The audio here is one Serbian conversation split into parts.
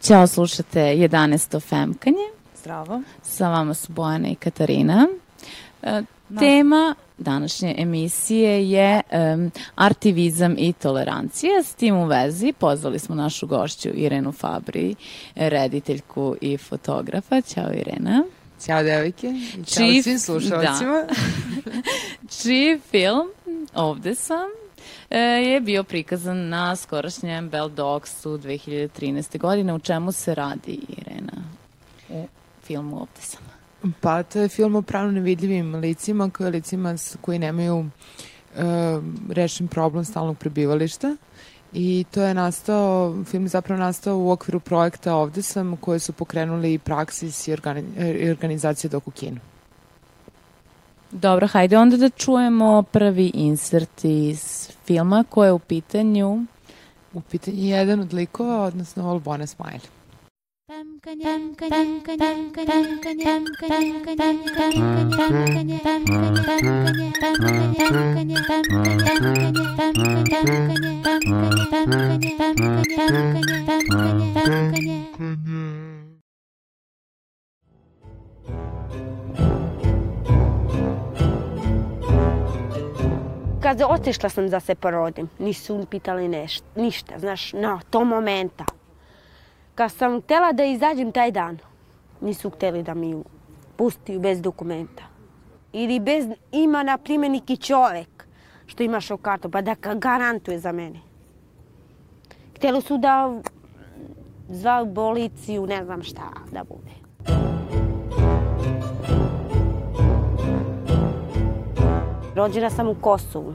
Ćao, slušate 11. Femkanje. Zdravo. Sa vama su Bojana i Katarina. E, tema današnje emisije je um, artivizam i tolerancija. S tim u vezi pozvali smo našu gošću Irenu Fabri, rediteljku i fotografa. Ćao Irena. Ćao devojke ćao čiji, svim slušalcima. Da. čiji film, ovde sam, e, je bio prikazan na skorašnjem Bell Dogsu 2013. godine. U čemu se radi Irena u filmu Ovde sam? Pa to je film o pravno nevidljivim licima, koje licima koji nemaju uh, rešen problem stalnog prebivališta. I to je nastao, film je zapravo nastao u okviru projekta Ovde sam, koje su pokrenuli i Praksis i, organi, i organizacija Dok u kinu. Dobro, hajde onda da čujemo prvi insert iz filma koje je u pitanju... U pitanju jedan od likova, odnosno Olbona Smile. Kad otišla sam da se porodim, nisu pitali nešta, ništa, znaš, na to momenta. Kad sam htela da izađem taj dan, nisu hteli da mi pustiju bez dokumenta. Ili bez, ima na primjer neki čovek što ima šokartu, pa da garantuje za mene. Hteli su da zva policiju, ne znam šta da bude. Rođena sam u Kosovu.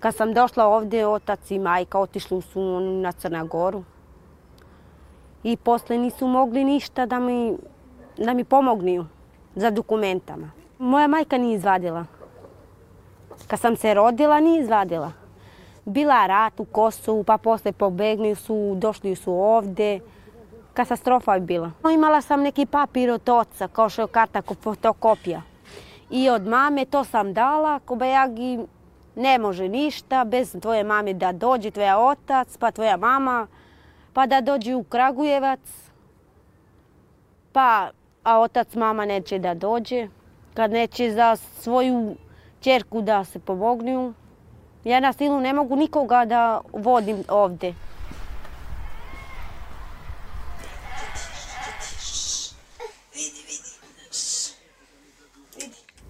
Kad sam došla ovde, otac i majka otišli su na Crna Goru i posle nisu mogli ništa da mi, da mi pomognu za dokumentama. Moja majka nije izvadila. Kad sam se rodila, nije izvadila. Bila rat u Kosovu, pa posle pobegli su, došli su ovde. Katastrofa je bila. Imala sam neki papir od oca, kao što je karta fotokopija. I od mame to sam dala, Kobajagi ne može ništa, bez tvoje mame da dođe, tvoja otac, pa tvoja mama, pa da dođe u Kragujevac, pa a otac mama neće da dođe, kad neće za svoju čerku da se pomognu. Ja na silu ne mogu nikoga da vodim ovde.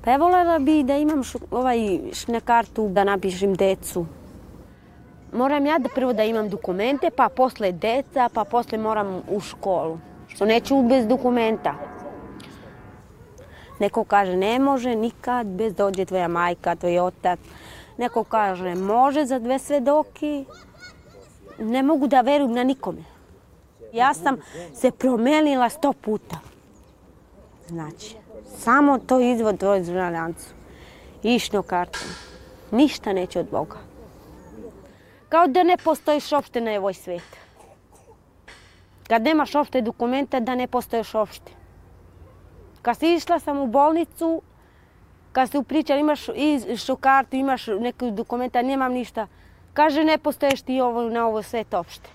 Pa je volela bi da imam šu, ovaj šnekartu da napišem decu moram ja da prvo da imam dokumente, pa posle deca, pa posle moram u školu. Što neću bez dokumenta. Neko kaže ne može nikad bez dođe tvoja majka, tvoj otac. Neko kaže može za dve svedoki. Ne mogu da verujem na nikome. Ja sam se promenila sto puta. Znači, samo to izvod tvoj državljancu. Išno kartu. Ništa neće od Boga. Kao da ne postojiš uopšte na ovoj svet. Kad nemaš uopšte dokumenta, da ne postojiš uopšte. Kad si išla sam u bolnicu, kad si upričala, imaš išu kartu, imaš neke dokumenta, nemam ništa. Kaže, ne postoješ ti ovo, na ovo svet uopšte.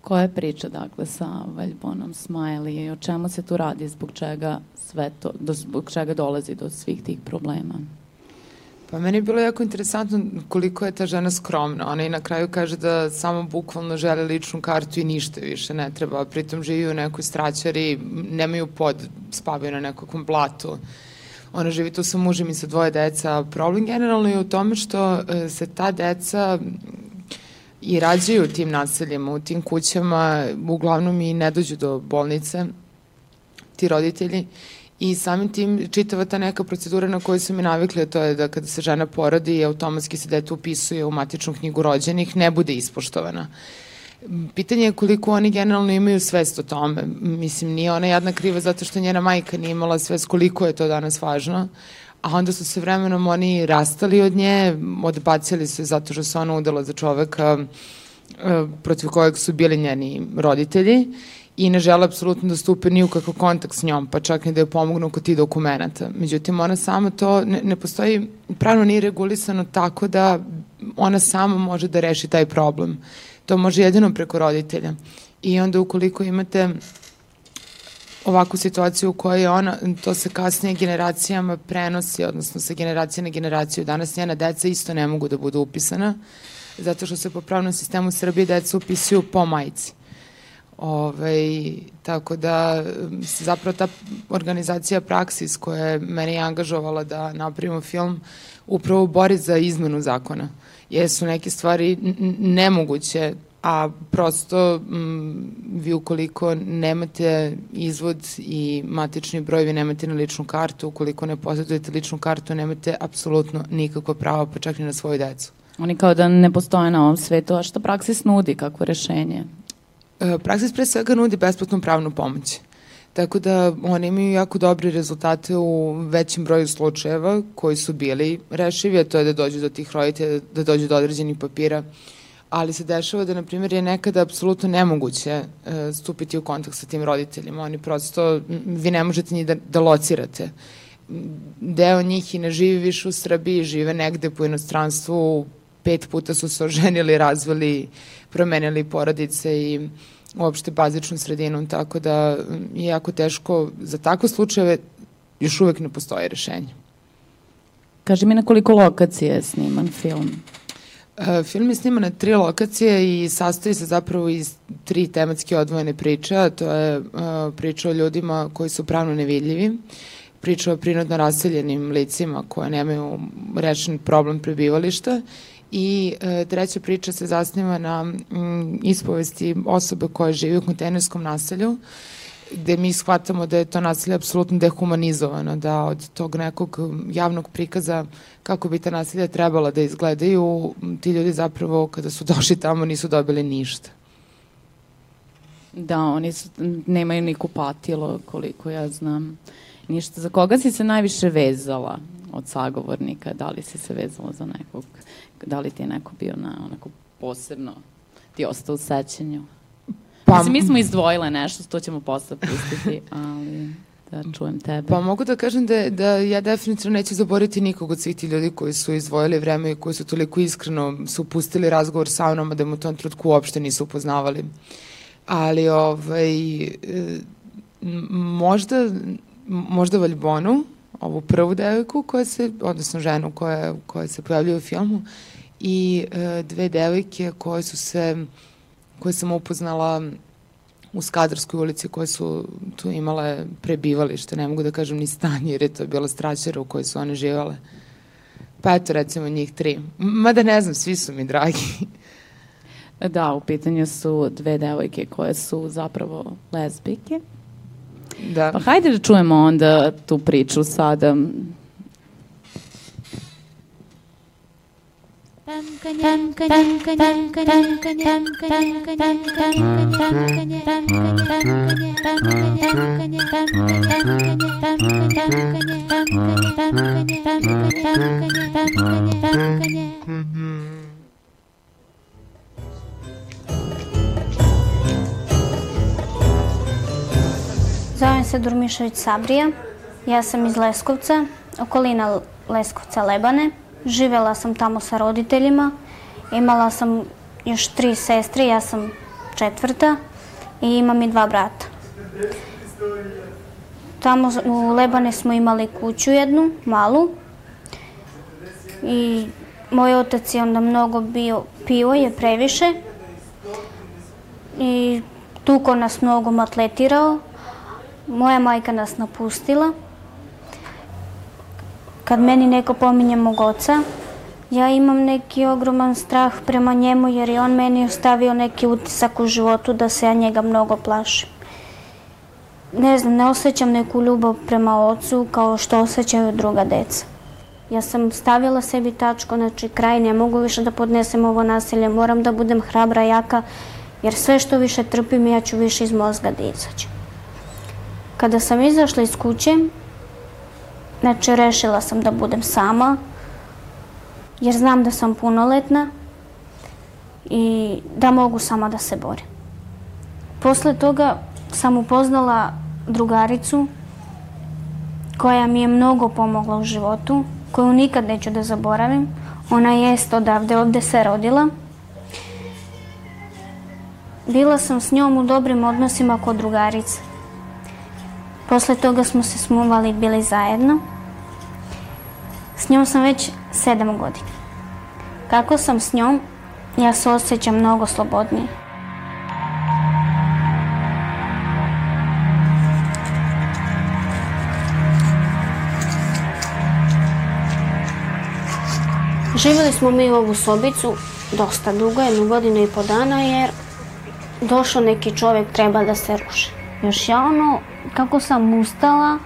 Koja je priča dakle sa Valjbonom Smiley i o čemu se tu radi, zbog čega sve to, zbog čega dolazi do svih tih problema? Pa meni je bilo jako interesantno koliko je ta žena skromna. Ona i na kraju kaže da samo bukvalno žele ličnu kartu i ništa više ne treba. Pritom živi u nekoj straćari, nemaju pod, spavaju na nekakvom blatu. Ona živi tu sa mužem i sa dvoje deca. Problem generalno je u tome što e, se ta deca i rađaju u tim naseljima, u tim kućama, uglavnom i ne dođu do bolnice, ti roditelji I samim tim čitava ta neka procedura na koju su mi navikli, to je da kada se žena porodi, automatski se dete upisuje u matičnu knjigu rođenih, ne bude ispoštovana. Pitanje je koliko oni generalno imaju svest o tome. Mislim, nije ona jadna kriva zato što njena majka nije imala svest koliko je to danas važno, a onda su se vremenom oni rastali od nje, odbacili se zato što se ona udala za čoveka e, protiv kojeg su bili njeni roditelji i ne žele apsolutno da stupe ni u kakav kontakt s njom, pa čak i da je pomognu kod ti dokumenta. Međutim, ona sama to, ne, ne postoji, pravno nije regulisano tako da ona sama može da reši taj problem. To može jedino preko roditelja. I onda ukoliko imate ovakvu situaciju u kojoj ona, to se kasnije generacijama prenosi, odnosno sa generacije na generaciju. Danas njena deca isto ne mogu da budu upisana, zato što se po pravnom sistemu Srbije deca upisuju po majci. Ove, tako da zapravo ta organizacija Praksis koja je mene angažovala da napravimo film upravo bori za izmenu zakona. Jesu neke stvari nemoguće a prosto m, vi ukoliko nemate izvod i matični broj, vi nemate na ličnu kartu, ukoliko ne posjedujete ličnu kartu, nemate apsolutno nikakvo pravo, pa čak ni na svoju decu. Oni kao da ne postoje na ovom svetu, a što praksis nudi, kakvo rešenje? E, praksis pre svega nudi besplatnu pravnu pomoć. Tako da oni imaju jako dobre rezultate u većem broju slučajeva koji su bili rešivi, a to je da dođu do tih roditelja, da dođu do određenih papira ali se dešava da, na primjer, je nekada apsolutno nemoguće uh, stupiti u kontakt sa tim roditeljima. Oni prosto, vi ne možete njih da, da locirate. Deo njih i ne živi više u Srbiji, žive negde po inostranstvu, pet puta su se oženili, razvili, promenili porodice i uopšte bazičnu sredinu, tako da je jako teško za takve slučajeve još uvek ne postoje rešenje. Kaži mi na koliko lokacije je sniman film? E, film je sniman na tri lokacije i sastoji se zapravo iz tri tematski odvojene priče, a to je uh, priča o ljudima koji su pravno nevidljivi, priča o prinodno raseljenim licima koje nemaju rešen problem prebivališta i uh, treća priča se zasniva na um, ispovesti osobe koja živi u kontejnerskom naselju gde mi shvatamo da je to nasilje apsolutno dehumanizovano, da od tog nekog javnog prikaza kako bi ta nasilja trebala da izgledaju, ti ljudi zapravo kada su došli tamo nisu dobili ništa. Da, oni su, nemaju ni kupatilo, koliko ja znam. Ništa. Za koga si se najviše vezala od sagovornika? Da li si se vezala za nekog? Da li ti je neko bio na onako posebno ti ostao u sećanju? Pa, Mislim, mi smo izdvojile nešto, to ćemo posle pustiti, ali da čujem tebe. Pa mogu da kažem da, da ja definitivno neću zaboriti nikog od svih ti ljudi koji su izdvojili vreme i koji su toliko iskreno su pustili razgovor sa mnom, da mu u tom trutku uopšte nisu upoznavali. Ali, ovaj, možda, možda Valjbonu, ovu prvu devojku koja se, odnosno ženu koja, koja se pojavljuje u filmu, i e, dve devojke koje su se koje sam upoznala u Skadarskoj ulici koje su tu imale prebivalište, ne mogu da kažem ni stanje, jer je to bila straćera u kojoj su one živale. Pa eto, recimo njih tri. Mada ne znam, svi su mi dragi. Da, u pitanju su dve devojke koje su zapravo lesbike. Da. Pa hajde da čujemo onda tu priču sada. Zovem se Durmišović Sabrija. Ja sam iz Leskovca, okolina Leskovca Lebane. Živela sam tamo sa roditeljima. Imala sam još tri sestre, ja sam četvrta i imam i dva brata. Tamo u Lebane smo imali kuću jednu, malu. I moj otac je onda mnogo bio, pio je previše. I tuko nas mnogo matletirao. Moja majka nas napustila. Kad meni neko pominje mog oca, ja imam neki ogroman strah prema njemu jer je on meni ostavio neki utisak u životu da se ja njega mnogo plašim. ne znam, ne osjećam neku ljubav prema ocu kao što osjećaju druga deca. Ja sam stavila sebi tačko, znači kraj, ne mogu više da podnesem ovo nasilje, moram da budem hrabra, jaka, jer sve što više trpim ja ću više iz mozga da izađem. Kada sam izašla iz kuće, znači rešila sam da budem sama, jer znam da sam punoletna i da mogu sama da se borim. Posle toga sam upoznala drugaricu koja mi je mnogo pomogla u životu, koju nikad neću da zaboravim. Ona jest odavde, ovde se rodila. Bila sam s njom u dobrim odnosima kod drugarice. Posle toga smo se smuvali i bili zajedno. S njom sam već sedam godina. Kako sam s njom, ja se osjećam mnogo slobodnije. Živjeli smo mi u ovu sobicu dosta dugo, jednu godinu i po dana, jer došao neki čovjek treba da se ruši. Još ja ono, kako sam ustala,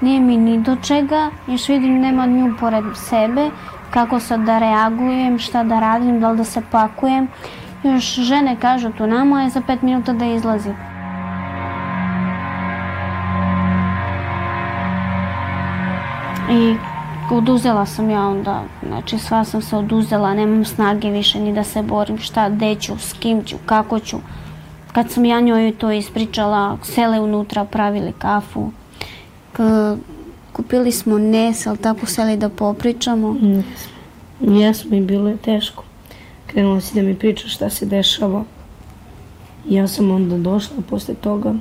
nije mi ni do čega, još vidim nema nju pored sebe, kako sad da reagujem, šta da radim, da li da se pakujem. Još žene kažu tu nama je za pet minuta da izlazi. I oduzela sam ja onda, znači sva sam se oduzela, nemam snage više ni da se borim, šta, gde ću, s kim ću, kako ću. Kad sam ja njoj to ispričala, sele unutra, pravili kafu. K kupili smo nes, ali tako seli da popričamo. Mm. Jesmo i bilo je teško. Krenula si da mi pričaš šta se dešava. Ja sam onda došla posle toga.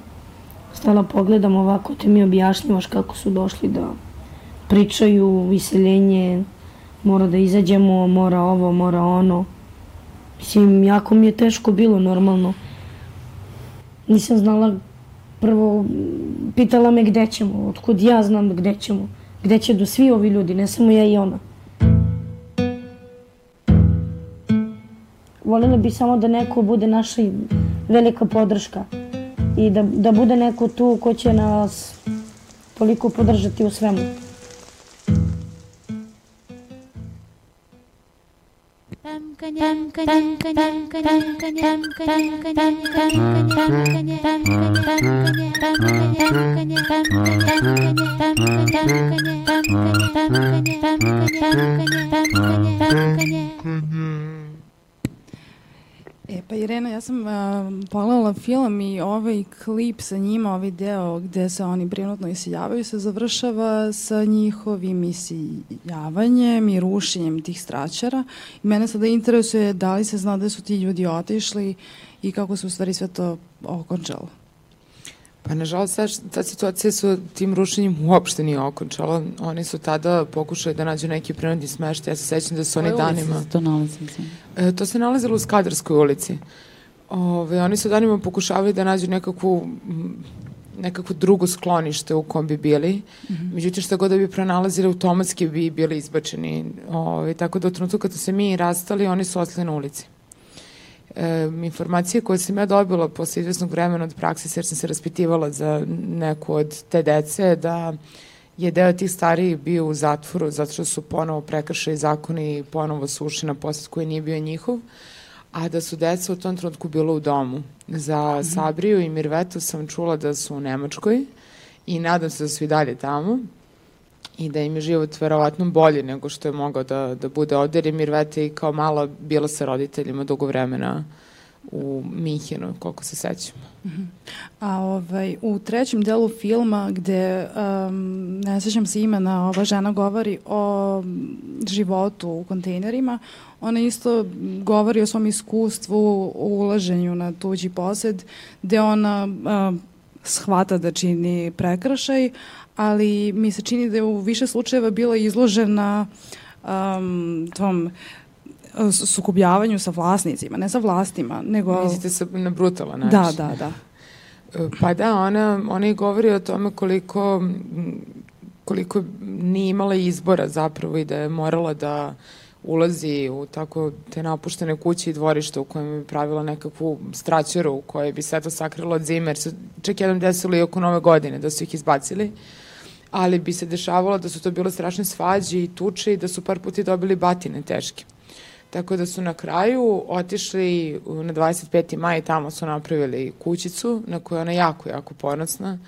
Stala pogledam ovako, te mi objašnjavaš kako su došli da pričaju, iseljenje, mora da izađemo, mora ovo, mora ono. Mislim, jako mi je teško bilo, normalno. Nisam znala, prvo, pitala me gde ćemo, otkud ja znam gde ćemo, gde će do svi ovi ljudi, ne samo ja i ona. Voljela bi samo da neko bude naša velika podrška i da, da bude neko tu ko će nas toliko podržati u svemu. Yeah. E pa Irena, ja sam uh, pogledala film i ovaj klip sa njima, ovaj deo gde se oni prinutno isiljavaju se završava sa njihovim isiljavanjem i rušenjem tih straćara. I mene sada interesuje da li se zna da su ti ljudi otišli i kako se u stvari sve to okončalo. Pa nažalost ta, ta situacija su tim rušenjem uopšte nije okončala. Oni su tada pokušali da nađu neki prinudni smeštaj. Ja se sećam da su oni danima... se to nalazi? E, to se nalazilo u Skadarskoj ulici. Ove, oni su danima pokušavali da nađu nekakvu nekakvo drugo sklonište u kom bi bili. Mm -hmm. Međutim, šta god da bi pronalazili, automatski bi bili izbačeni. Ove, tako da u trenutku kada se mi rastali, oni su ostali na ulici e, informacije koje sam ja dobila posle izvesnog vremena od prakse, jer sam se raspitivala za neku od te dece, da je deo tih starijih bio u zatvoru zato što su ponovo prekršali zakoni i ponovo su ušli na posjet koji nije bio njihov, a da su deca u tom trenutku bilo u domu. Za mhm. Sabriju i Mirvetu sam čula da su u Nemačkoj i nadam se da su i dalje tamo i da im je život verovatno bolji nego što je mogao da, da bude ovde, jer je Mirveta i kao mala bila sa roditeljima dugo vremena u Minhenu, koliko se sećamo. Mhm. A ovaj, u trećem delu filma gde, um, ne sećam se imena, ova žena govori o životu u kontejnerima, ona isto govori o svom iskustvu, o ulaženju na tuđi posed, gde ona uh, shvata da čini prekršaj, ali mi se čini da je u više slučajeva bila izložena um, tom uh, sukubljavanju sa vlasnicima, ne sa vlastima, nego... Mislite se na brutalan način. Da, da, da. E, pa da, ona, ona i govori o tome koliko, koliko nije imala izbora zapravo i da je morala da ulazi u tako te napuštene kuće i dvorište u kojem bi pravila nekakvu straćaru u kojoj bi sve to sakrilo od zime, jer se čak jednom desilo i oko nove godine da su ih izbacili, ali bi se dešavalo da su to bile strašne svađe i tuče i da su par puti dobili batine teške. Tako da su na kraju otišli na 25. maj, tamo su napravili kućicu na kojoj ona jako, jako ponosna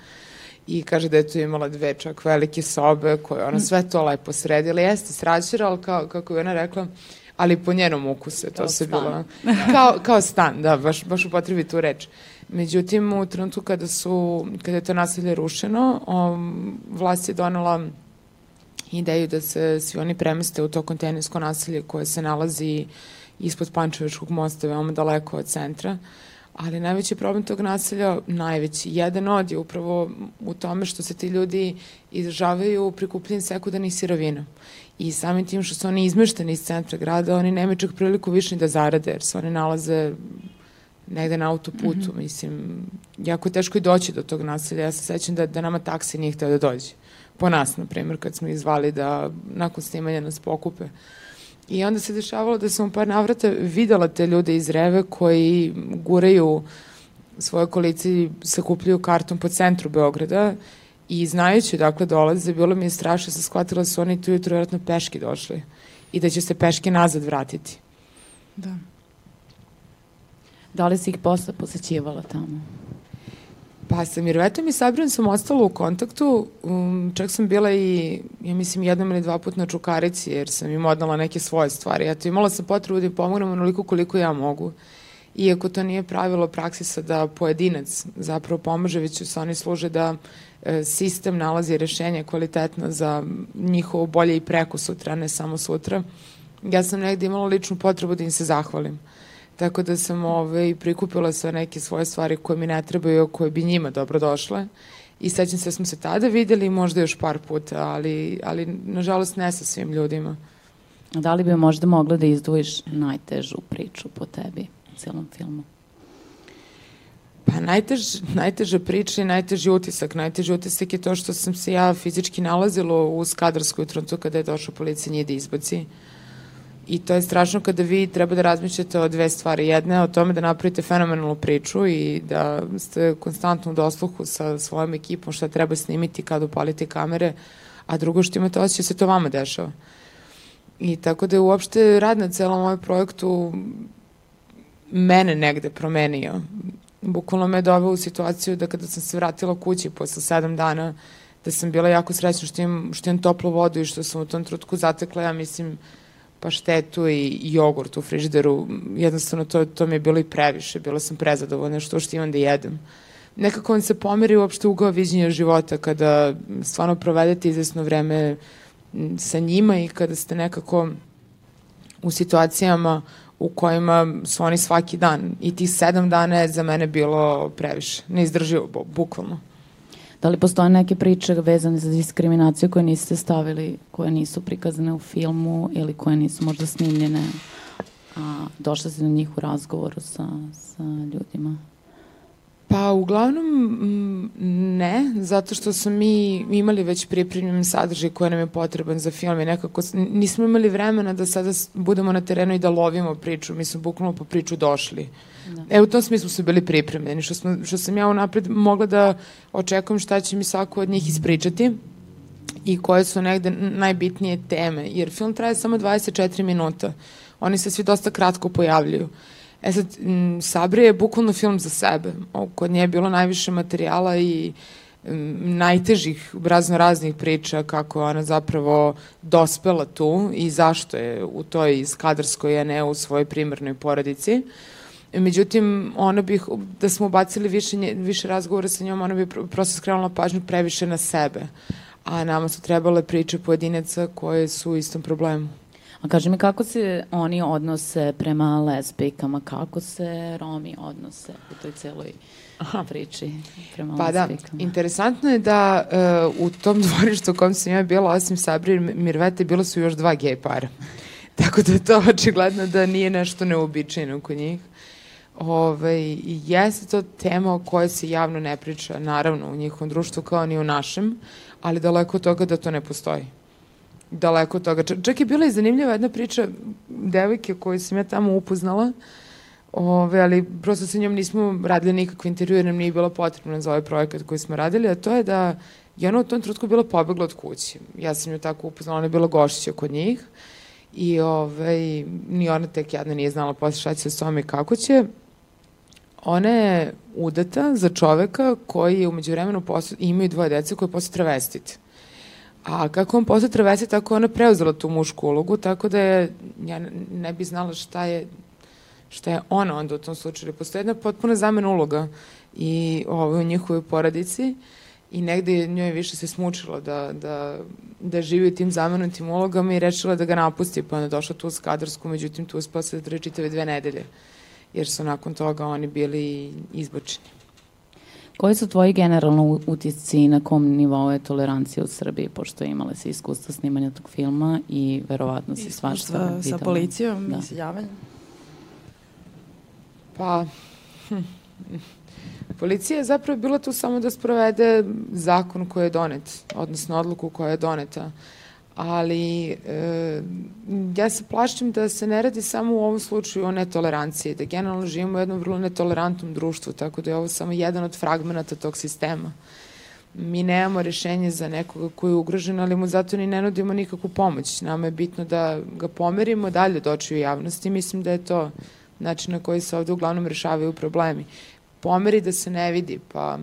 i kaže da je tu imala dve čak velike sobe koje ona sve to lepo sredila. Jeste sraćera, ali kao, kako je ona rekla, ali po njenom ukusu to kao se stan. bilo. Kao, kao stan, da, baš, baš upotrebi tu reč. Međutim, u trenutku kada, su, kada je to nasilje rušeno, um, vlast je donela ideju da se svi oni premeste u to kontejnersko nasilje koje se nalazi ispod Pančevačkog mosta, veoma daleko od centra. Ali najveći problem tog naselja, najveći, jedan od je upravo u tome što se ti ljudi izražavaju prikupljenje sekundarnih sirovina. I samim tim što su oni izmešteni iz centra grada, oni nemaju čak priliku više da zarade, jer se oni nalaze negde na autoputu, mm -hmm. mislim, jako teško i doći do tog naselja. Ja se sećam da, da nama taksi nije htio da dođe. Po nas, na primjer, kad smo izvali da nakon snimanja nas pokupe. I onda se dešavalo da sam u par navrata videla te ljude iz Reve koji guraju svoje kolice i sakupljaju karton po centru Beograda i znajući dakle dolaze, bilo mi je strašno, sam shvatila su oni tu jutro vjerojatno peški došli i da će se peške nazad vratiti. Da. Da li si ih posle posećivala tamo? Pa sa Mirvetom i Sabrinom sam ostala u kontaktu, um, čak sam bila i, ja mislim, jednom ili dva puta na Čukarici, jer sam im odnala neke svoje stvari. Eto, imala sam potrebu da im pomognem onoliko koliko ja mogu. Iako to nije pravilo praksisa da pojedinac zapravo pomaže, već se oni služe da e, sistem nalazi rešenje kvalitetno za njihovo bolje i preko sutra, ne samo sutra. Ja sam negde imala ličnu potrebu da im se zahvalim. Tako da sam ovaj, prikupila sve neke svoje stvari koje mi ne trebaju, koje bi njima dobro došle. I sećam se da smo se tada videli, možda još par puta, ali, ali nažalost ne sa svim ljudima. Da li bi možda mogla da izdvojiš najtežu priču po tebi u celom filmu? Pa najtež, najteža priča i najteži utisak. Najteži utisak je to što sam se ja fizički nalazila u Skadarskoj trenutku kada je došla policija njih da izbaci. Uh, I to je strašno kada vi treba da razmišljate o dve stvari. Jedna je o tome da napravite fenomenalnu priču i da ste konstantno u dosluhu sa svojom ekipom šta treba snimiti kad upalite kamere, a drugo što imate osjećaj da se to vama dešava. I tako da je uopšte rad na celom ovom projektu mene negde promenio. Bukvalno me doveo u situaciju da kada sam se vratila kući posle sedam dana, da sam bila jako srećna što imam, što imam toplu vodu i što sam u tom trutku zatekla, ja mislim, paštetu i jogurt u frižideru, jednostavno to, to mi je bilo i previše, bila sam prezadovoljna što što imam da jedem. Nekako vam se pomeri uopšte ugao viđenja života kada stvarno provedete izvesno vreme sa njima i kada ste nekako u situacijama u kojima su oni svaki dan i tih sedam dana je za mene bilo previše, neizdrživo, bukvalno. Da li postoje neke priče vezane za diskriminaciju koje niste stavili, koje nisu prikazane u filmu ili koje nisu možda snimljene, a došla ste na njih u razgovoru sa, sa ljudima? Pa uglavnom mm, ne, zato što smo mi imali već pripremljen sadržaj koji nam je potreban za film i nekako nismo imali vremena da sada budemo na terenu i da lovimo priču, mi smo bukvalno po priču došli. Da. E, u tom smislu su bili pripremljeni, što, smo, što sam ja unapred mogla da očekujem šta će mi svako od njih ispričati i koje su negde najbitnije teme, jer film traje samo 24 minuta. Oni se svi dosta kratko pojavljuju. E sad, m, Sabrija je bukvalno film za sebe. Kod nje je bilo najviše materijala i najtežih razno raznih priča kako ona zapravo dospela tu i zašto je u toj skadarskoj, a ne u svojoj primarnoj porodici. Međutim, ona bih, da smo ubacili više, više razgovora sa njom, ona bi prosto skrenula pažnju previše na sebe. A nama su trebale priče pojedinaca koje su u istom problemu. A kaži mi kako se oni odnose prema lesbijkama, kako se Romi odnose u toj celoj Aha. priči prema pa lesbijkama? Da, interesantno je da uh, u tom dvorištu u kom sam ja bila, osim Sabri i Mirvete, bilo su još dva gej para. Tako da je to očigledno da nije nešto neobičajno kod njih. Ove, jeste to tema o kojoj se javno ne priča, naravno, u njihovom društvu kao ni u našem, ali daleko od toga da to ne postoji daleko od toga. Čak je bila i zanimljiva jedna priča devojke koju sam ja tamo upoznala, Ove, ali prosto sa njom nismo radili nikakve intervjue, nam nije bilo potrebno za ovaj projekat koji smo radili, a to je da je ona u tom trenutku bila pobegla od kuće. Ja sam ju tako upoznala, ona je bila gošća kod njih i ovaj, ni ona tek jedna nije znala posle šta će s tome i kako će. Ona je udata za čoveka koji je umeđu vremenu posle, imaju dvoje dece koje je posle travestit. A kako on posle travestit, tako ona preuzela tu mušku ulogu, tako da je, ja ne bi znala šta je šta je ona onda u tom slučaju. Postoje jedna potpuna zamena uloga i ovo, u njihovoj poradici i negde njoj više se smučilo da, da, da živi tim zamenutim ulogama i rečila da ga napusti, pa onda došla tu u Skadarsku, međutim tu uspela se da čitave dve nedelje, jer su nakon toga oni bili izbočeni. Koji su tvoji generalno utisci na kom nivou je tolerancija u Srbiji, pošto imale se iskustva snimanja tog filma i verovatno si svašta videla? Sa policijom da. i seljavanjem? Pa, hm, policija je zapravo bila tu samo da sprovede zakon koji je donet, odnosno odluku koja je doneta. Ali e, ja se plašim da se ne radi samo u ovom slučaju o netoleranciji, da generalno živimo u jednom vrlo netolerantnom društvu, tako da je ovo samo jedan od fragmenta tog sistema. Mi nemamo rešenje za nekoga koji je ugrožen, ali mu zato ni ne nudimo nikakvu pomoć. Nama je bitno da ga pomerimo dalje doći u javnosti. Mislim da je to način na koji se ovde uglavnom rešavaju problemi. Pomeri da se ne vidi, pa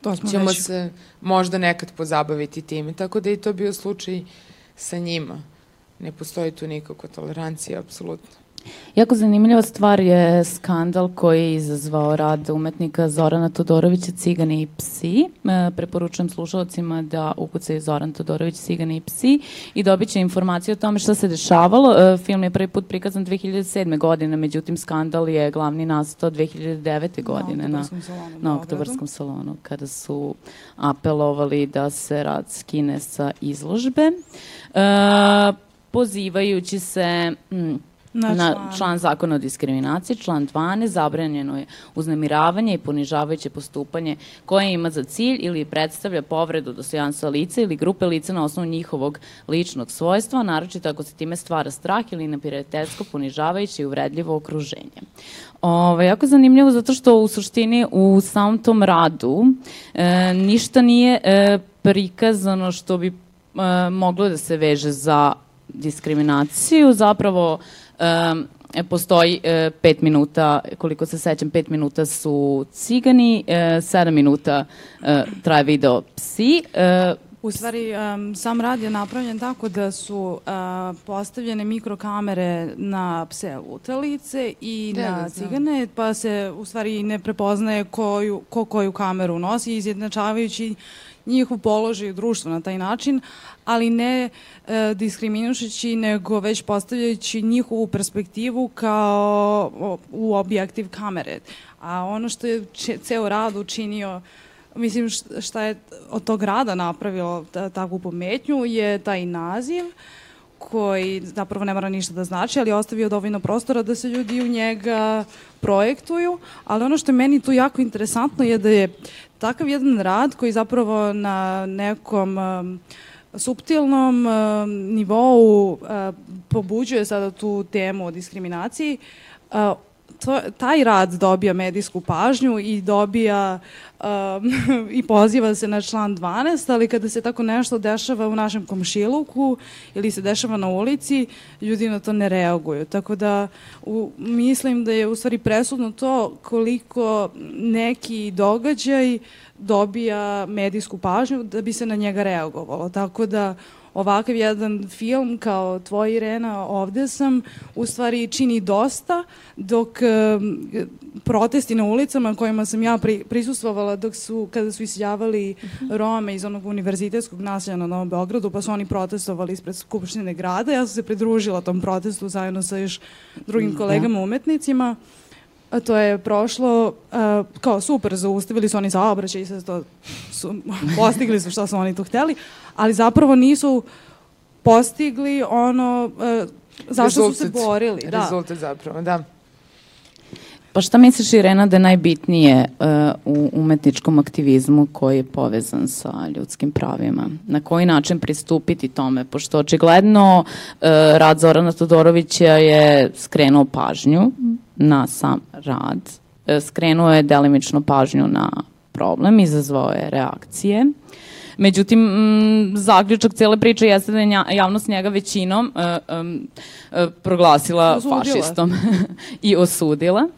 to smo ćemo već... se možda nekad pozabaviti time. Tako da je to bio slučaj sa njima. Ne postoji tu nikakva tolerancija, apsolutno. Jako zanimljiva stvar je skandal koji je izazvao rad umetnika Zorana Todorovića Cigani i psi. E, preporučujem slušalcima da ukucaju Zoran Todorović Cigani i psi i dobit će informacije o tome šta se dešavalo. E, film je prvi put prikazan 2007. godine, međutim skandal je glavni nastao 2009. godine na, salonu, na oktobarskom salonu kada su apelovali da se rad skine sa izložbe. E, pozivajući se... Mm, Na, na član. član zakona o diskriminaciji, član 12, zabranjeno je uznemiravanje i ponižavajuće postupanje koje ima za cilj ili predstavlja povredu dostojanstva lica ili grupe lica na osnovu njihovog ličnog svojstva, naročito ako se time stvara strah ili neprijateljsko, ponižavajuće i uvredljivo okruženje. Ovo, jako zanimljivo zato što u suštini u samom tom radu e, ništa nije e, prikazano što bi e, moglo da se veže za diskriminaciju, zapravo um, postoji e, pet minuta, koliko se sećam, pet minuta su cigani, e, sedam minuta e, traje video psi. E, U stvari, um, sam rad je napravljen tako da su uh, postavljene mikrokamere na pse lutalice i Deli, na cigane, pa se u stvari ne prepoznaje koju, ko koju kameru nosi, izjednačavajući njihov položaj u društvu na taj način, ali ne e, diskriminušeći, nego već postavljajući njihovu perspektivu kao u objektiv kamere. A ono što je če, ceo rad učinio mislim šta je od tog rada napravilo takvu pometnju je taj naziv koji zapravo ne mora ništa da znači, ali je ostavio dovoljno prostora da se ljudi u njega projektuju, ali ono što je meni tu jako interesantno je da je takav jedan rad koji zapravo na nekom um, subtilnom um, nivou uh, pobuđuje sada tu temu o diskriminaciji, uh, to, taj rad dobija medijsku pažnju i dobija um, i poziva se na član 12, ali kada se tako nešto dešava u našem komšiluku ili se dešava na ulici, ljudi na to ne reaguju. Tako da u, mislim da je u stvari presudno to koliko neki događaj dobija medijsku pažnju da bi se na njega reagovalo. Tako da ovakav jedan film kao Tvoj Irena, ovde sam, u stvari čini dosta, dok um, protesti na ulicama kojima sam ja pri, prisustvovala dok su, kada su isjavali Rome iz onog univerzitetskog naselja na Novom Beogradu, pa su oni protestovali ispred Skupštine grada. Ja sam se pridružila tom protestu zajedno sa još drugim da. kolegama umetnicima. A to je prošlo uh, kao super, zaustavili su oni saobraćaj i sve to su, postigli su šta su oni tu hteli, ali zapravo nisu postigli ono uh, zašto Rezultat. su se borili. Da. Rezultat zapravo, da. Pa šta misliš, Irena, da je najbitnije uh, u umetničkom aktivizmu koji je povezan sa ljudskim pravima? Na koji način pristupiti tome? Pošto očigledno uh, rad Zorana Todorovića je skrenuo pažnju na sam rad, uh, skrenuo je delimično pažnju na problem, izazvao je reakcije. Međutim, m, zaključak cele priče jeste da je javnost njega većinom uh, um, uh, proglasila osudila. fašistom i osudila.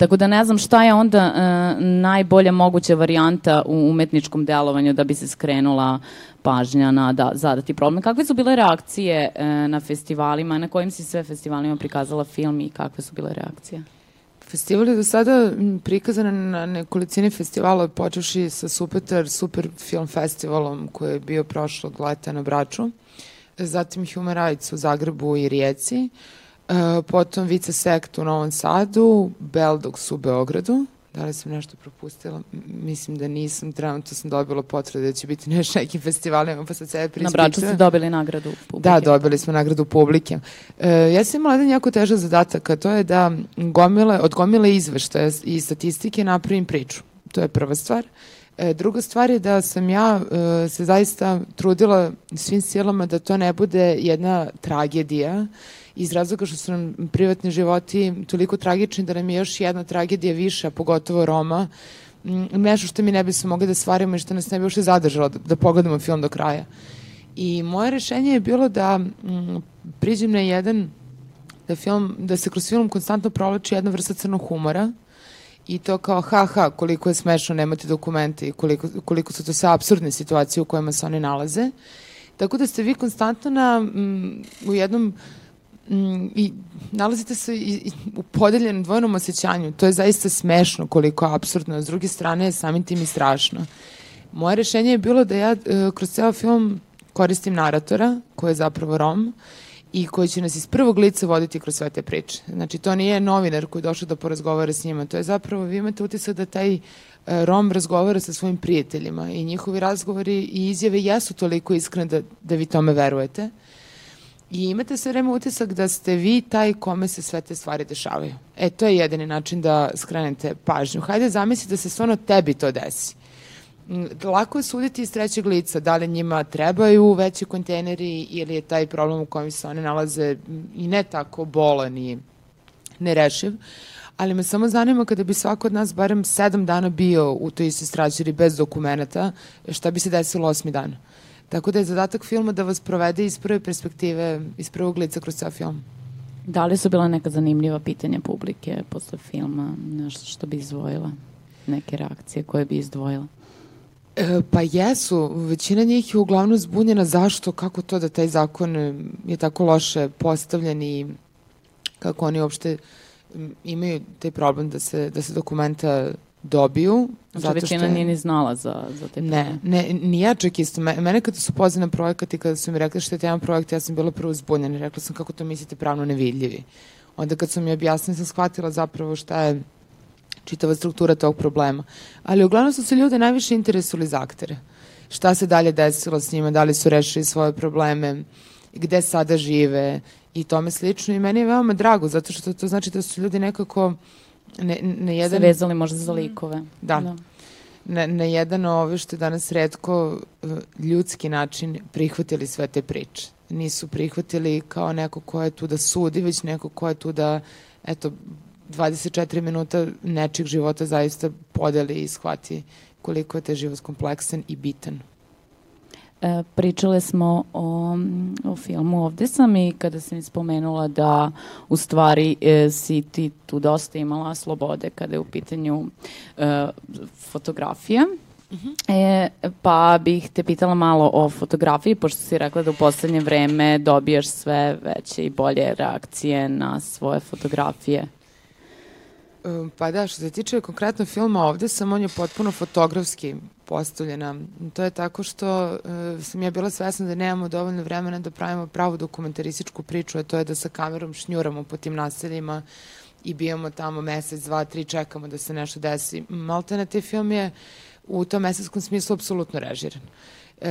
Tako da ne znam šta je onda uh, najbolja moguća varijanta u umetničkom delovanju da bi se skrenula pažnja na da, zadati problem. Kakve su bile reakcije uh, na festivalima, na kojim si sve festivalima prikazala film i kakve su bile reakcije? Festival je do sada prikazan na nekolicini festivala, počeši sa Supetar Super Film Festivalom koji je bio prošlog leta na Braču, zatim Human Rights u Zagrebu i Rijeci, E, potom Vice Sekt u Novom Sadu, Beldogs u Beogradu, Da li sam nešto propustila? Mislim da nisam. Trenutno sam dobila potvrde da će biti nešto nekim festivalima, pa sad sebe prispičujem. Na Braču ste dobili nagradu publike. Da, dobili smo nagradu publike. E, ja sam imala jedan jako težak zadatak, a to je da gomile, od gomile izveštaja i statistike napravim priču. To je prva stvar. E, druga stvar je da sam ja e, se zaista trudila svim silama da to ne bude jedna tragedija, iz razloga što su nam privatni životi toliko tragični da nam je još jedna tragedija viša, pogotovo Roma, nešto što mi ne bi se mogli da stvarimo i što nas ne bi uopšte zadržalo da, da pogledamo film do kraja. I moje rešenje je bilo da m, priđem na jedan da, film, da se kroz film konstantno provlači jedna vrsta crnog humora i to kao ha ha koliko je smešno nemati dokumente i koliko, koliko su to sve absurdne situacije u kojima se oni nalaze. Tako da ste vi konstantno na, m, u jednom mm, i nalazite se i, i u podeljenom dvojnom osjećanju. To je zaista smešno koliko je absurdno. S druge strane je samim tim i strašno. Moje rešenje je bilo da ja e, kroz ceo film koristim naratora, koji je zapravo Rom, i koji će nas iz prvog lica voditi kroz sve te priče. Znači, to nije novinar koji je došao da porazgovara s njima, to je zapravo, vi imate utisak da taj e, Rom razgovara sa svojim prijateljima i njihovi razgovori i izjave jesu toliko iskrene da, da vi tome verujete. I imate sve vreme utisak da ste vi taj kome se sve te stvari dešavaju. E, to je jedini način da skrenete pažnju. Hajde zamislite da se stvarno tebi to desi. Mm, lako je suditi iz trećeg lica, da li njima trebaju veći kontejneri ili je taj problem u kojem se one nalaze i ne tako bolan i nerešiv. Ali me samo zanima kada bi svako od nas barem sedam dana bio u toj istoj strađeri bez dokumenta, šta bi se desilo osmi dana? Tako da je zadatak filma da vas provede iz prve perspektive, iz prvog lica kroz ceo film. Da li su bila neka zanimljiva pitanja publike posle filma, nešto što bi izdvojila? Neke reakcije koje bi izdvojila? E, pa jesu. Većina njih je uglavnom zbunjena zašto, kako to da taj zakon je tako loše postavljen i kako oni uopšte imaju taj problem da se, da se dokumenta dobiju. Znači zato većina što nije ni znala za, za te Ne, ne, ni ja čak isto. Mene kada su pozvali na projekat i kada su mi rekli što je tema projekta, ja sam bila prvo zbunjena. Rekla sam kako to mislite pravno nevidljivi. Onda kad su mi objasnili, sam shvatila zapravo šta je čitava struktura tog problema. Ali uglavnom su se ljude najviše interesovali za aktere. Šta se dalje desilo s njima, da li su rešili svoje probleme, gde sada žive i tome slično. I meni je veoma drago, zato što to znači da su ljudi nekako ne, ne jedan... Se vezali možda za likove. Da. da. Na, na jedan ove što je danas redko eh, ljudski način prihvatili sve te priče. Nisu prihvatili kao neko ko je tu da sudi, već neko ko je tu da, eto, 24 minuta nečeg života zaista podeli i shvati koliko je te život kompleksan i bitan. E, pričale smo o, o filmu Ovde sam i kada sam spomenula da u stvari e, si ti tu dosta imala slobode kada je u pitanju e, fotografija. Uh mhm. -huh. e, pa bih te pitala malo o fotografiji, pošto si rekla da u poslednje vreme dobijaš sve veće i bolje reakcije na svoje fotografije. Pa da, što se tiče konkretno filma ovde sam, on je potpuno fotografski postavljena. To je tako što uh, sam ja bila svesna da nemamo dovoljno vremena da pravimo pravu dokumentarističku priču, a to je da sa kamerom šnjuramo po tim naseljima i bijemo tamo mesec, dva, tri, čekamo da se nešto desi. Maltene, te film je u tom mesetskom smislu apsolutno režiran. E,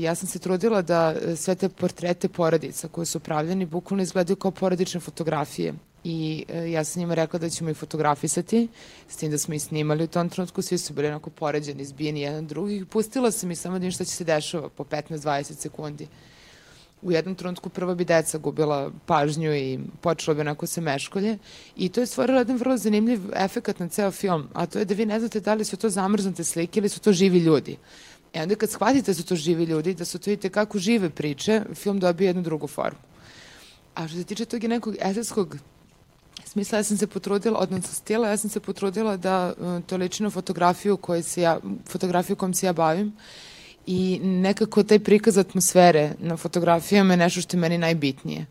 ja sam se trudila da sve te portrete porodica koje su pravljeni bukvalno izgledaju kao porodične fotografije i e, ja sam njima rekla da ćemo ih fotografisati, s tim da smo ih snimali u tom trenutku, svi su bili onako poređeni, zbijeni jedan drugih. Pustila sam ih samo da im šta će se dešava po 15-20 sekundi. U jednom trenutku prvo bi deca gubila pažnju i počelo bi onako se meškolje i to je stvorilo jedan vrlo zanimljiv efekat na ceo film, a to je da vi ne znate da li su to zamrznute slike ili su to živi ljudi. E onda kad shvatite da su to živi ljudi, da su to i tekako žive priče, film dobije jednu drugu formu. A što se tiče tog nekog estetskog smisla, ja sam se potrudila, odnosno stila, ja sam se potrudila da uh, to liči na fotografiju, koje se ja, fotografiju kojom se ja bavim i nekako taj prikaz atmosfere na fotografijama je nešto što je meni najbitnije.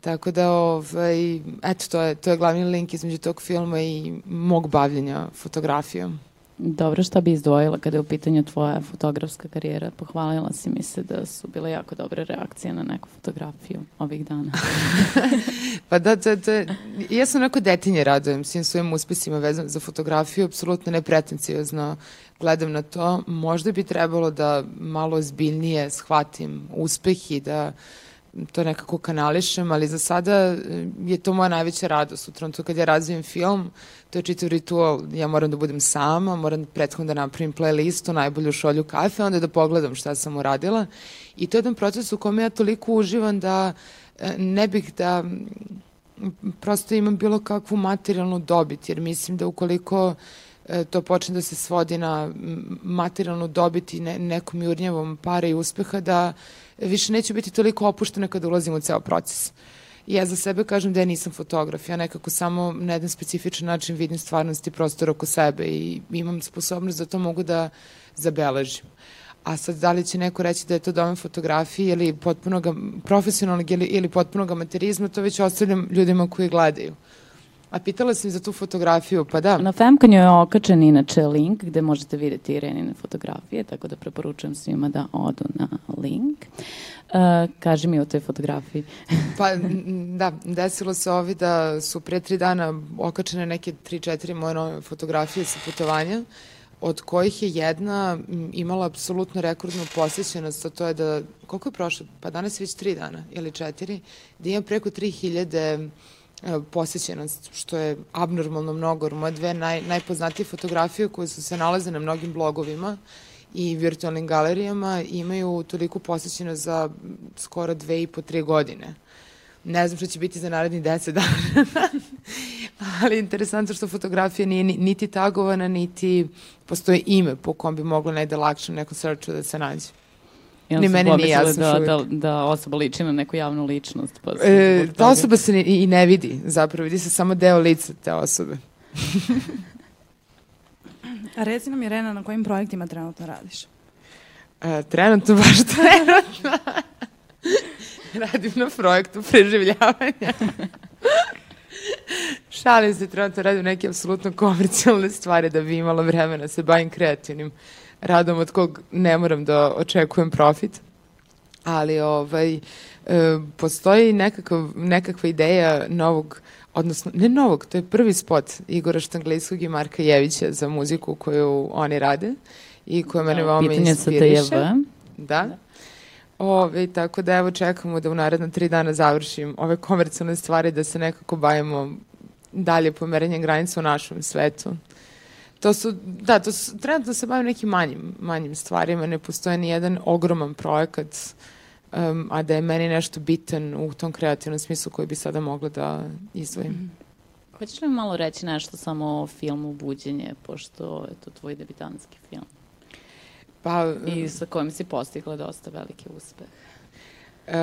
Tako da, ovaj, eto, to je, to je glavni link između tog filma i mog bavljenja fotografijom. Dobro, šta bi izdvojila kada je u pitanju tvoja fotografska karijera? Pohvalila si mi se da su bile jako dobre reakcije na neku fotografiju ovih dana. pa da, da, da, ja sam onako detinje radujem svim svojim uspesima vezano za fotografiju, apsolutno nepretencijozno gledam na to. Možda bi trebalo da malo ozbiljnije shvatim uspeh i da to nekako kanališem, ali za sada eh, je to moja najveća radost. U trenutku kad ja razvijem film, to je čitav ritual. Ja moram da budem sama, moram prethodno da napravim playlistu, najbolju šolju kafe, onda da pogledam šta sam uradila. I to je jedan proces u kome ja toliko uživam da eh, ne bih da prosto imam bilo kakvu materijalnu dobit, jer mislim da ukoliko E, to počne da se svodi na materijalnu dobit i ne, nekom jurnjavom para i uspeha, da više neću biti toliko opuštena kada ulazim u ceo proces. Ja za sebe kažem da ja nisam fotograf, ja nekako samo na jedan specifičan način vidim stvarnost i prostor oko sebe i imam sposobnost da to mogu da zabeležim. A sad, da li će neko reći da je to domen fotografije ili potpunog profesionalnog ili, ili potpunog amaterizma, to već ostavljam ljudima koji gledaju. A pitala sam za tu fotografiju, pa da. Na Femkanju je okačen inače link gde možete videti Irenine fotografije, tako da preporučujem svima da odu na link. Uh, kaži mi o toj fotografiji. pa da, desilo se ovi da su pre tri dana okačene neke tri, četiri moje nove fotografije sa putovanja od kojih je jedna imala apsolutno rekordnu posjećenost, a to je da, koliko je prošlo? Pa danas je već tri dana ili četiri, da imam preko 3000 posjećenost, što je abnormalno mnogo. Moje dve naj, najpoznatije fotografije koje su se nalaze na mnogim blogovima i virtualnim galerijama imaju toliko posjećenost za skoro dve i po, tri godine. Ne znam što će biti za naredni deset dana. Ali interesantno što fotografija nije niti tagovana, niti postoje ime po kom bi moglo najde lakše u nekom searchu da se nađe. Ni meni nije jasno da, da, da osoba liči na neku javnu ličnost. Pa e, ta osoba se ni, i ne vidi, zapravo vidi se samo deo lica te osobe. A reci nam, Irena, na kojim projektima trenutno radiš? E, trenutno, baš trenutno. Radim na projektu preživljavanja. Šalim se, trenutno radim neke apsolutno komercijalne stvari da bi imala vremena da se bavim kreativnim radom od kog ne moram da očekujem profit. Ali ovaj, e, postoji nekakav, nekakva ideja novog odnosno, ne novog, to je prvi spot Igora Štanglejskog i Marka Jevića za muziku koju oni rade i koja mene veoma Pitanje inspiriše. Da. da. Ove, tako da evo čekamo da u naredna tri dana završim ove komercijalne stvari da se nekako bavimo dalje pomerenjem granica u našem svetu. To su, da, to su, trenutno se bavim nekim manjim, manjim stvarima, ne postoje ni jedan ogroman projekat, um, a da je meni nešto bitan u tom kreativnom smislu koji bi sada mogla da izdvojim. Mm -hmm. Hoćeš li malo reći nešto samo o filmu Buđenje, pošto je to tvoj debitanski film? Pa, I sa kojim si postigla dosta veliki uspeh. Uh,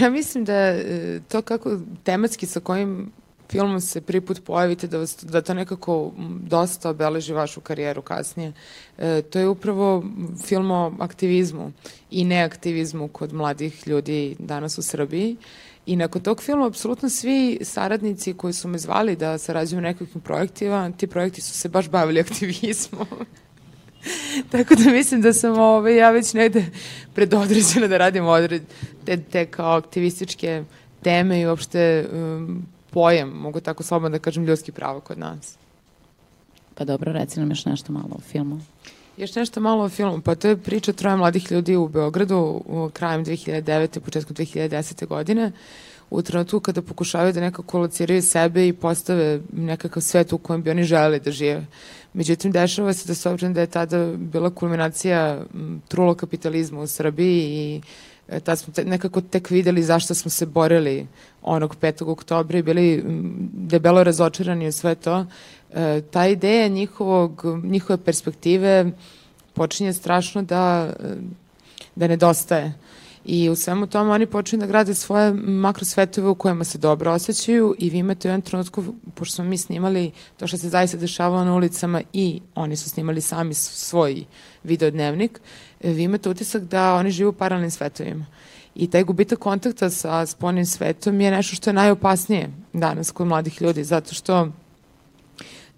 ja mislim da e, to kako tematski sa kojim filmom se prvi put pojavite, da, vas, da to nekako dosta obeleži vašu karijeru kasnije. E, to je upravo film o aktivizmu i neaktivizmu kod mladih ljudi danas u Srbiji. I nakon tog filma, apsolutno svi saradnici koji su me zvali da sarađujem nekakvim projektima, ti projekti su se baš bavili aktivizmom. Tako da mislim da sam ovaj, ja već negde predodređena da radim odred, te, te kao aktivističke teme i uopšte um, pojam, mogu tako slobodno da kažem, ljudski prava kod nas. Pa dobro, reci nam još nešto malo o filmu. Još nešto malo o filmu, pa to je priča troje mladih ljudi u Beogradu u krajem 2009. početkom 2010. godine u trenutku kada pokušavaju da nekako lociraju sebe i postave nekakav svet u kojem bi oni želeli da žive. Međutim, dešava se da s obzirom da je tada bila kulminacija trulo kapitalizma u Srbiji i e, tad smo te, nekako tek videli zašto smo se borili onog 5. oktobra i bili debelo razočarani u sve to. E, ta ideja njihovog, njihove perspektive počinje strašno da, da nedostaje. I u svemu tomu oni počinju da grade svoje makrosvetove u kojima se dobro osjećaju i vi imate u jednom trenutku, pošto smo mi snimali to što se zaista dešavalo na ulicama i oni su snimali sami svoj videodnevnik, vi imate utisak da oni žive u paralelnim svetovima. I taj gubitak kontakta sa spolnim svetom je nešto što je najopasnije danas kod mladih ljudi, zato što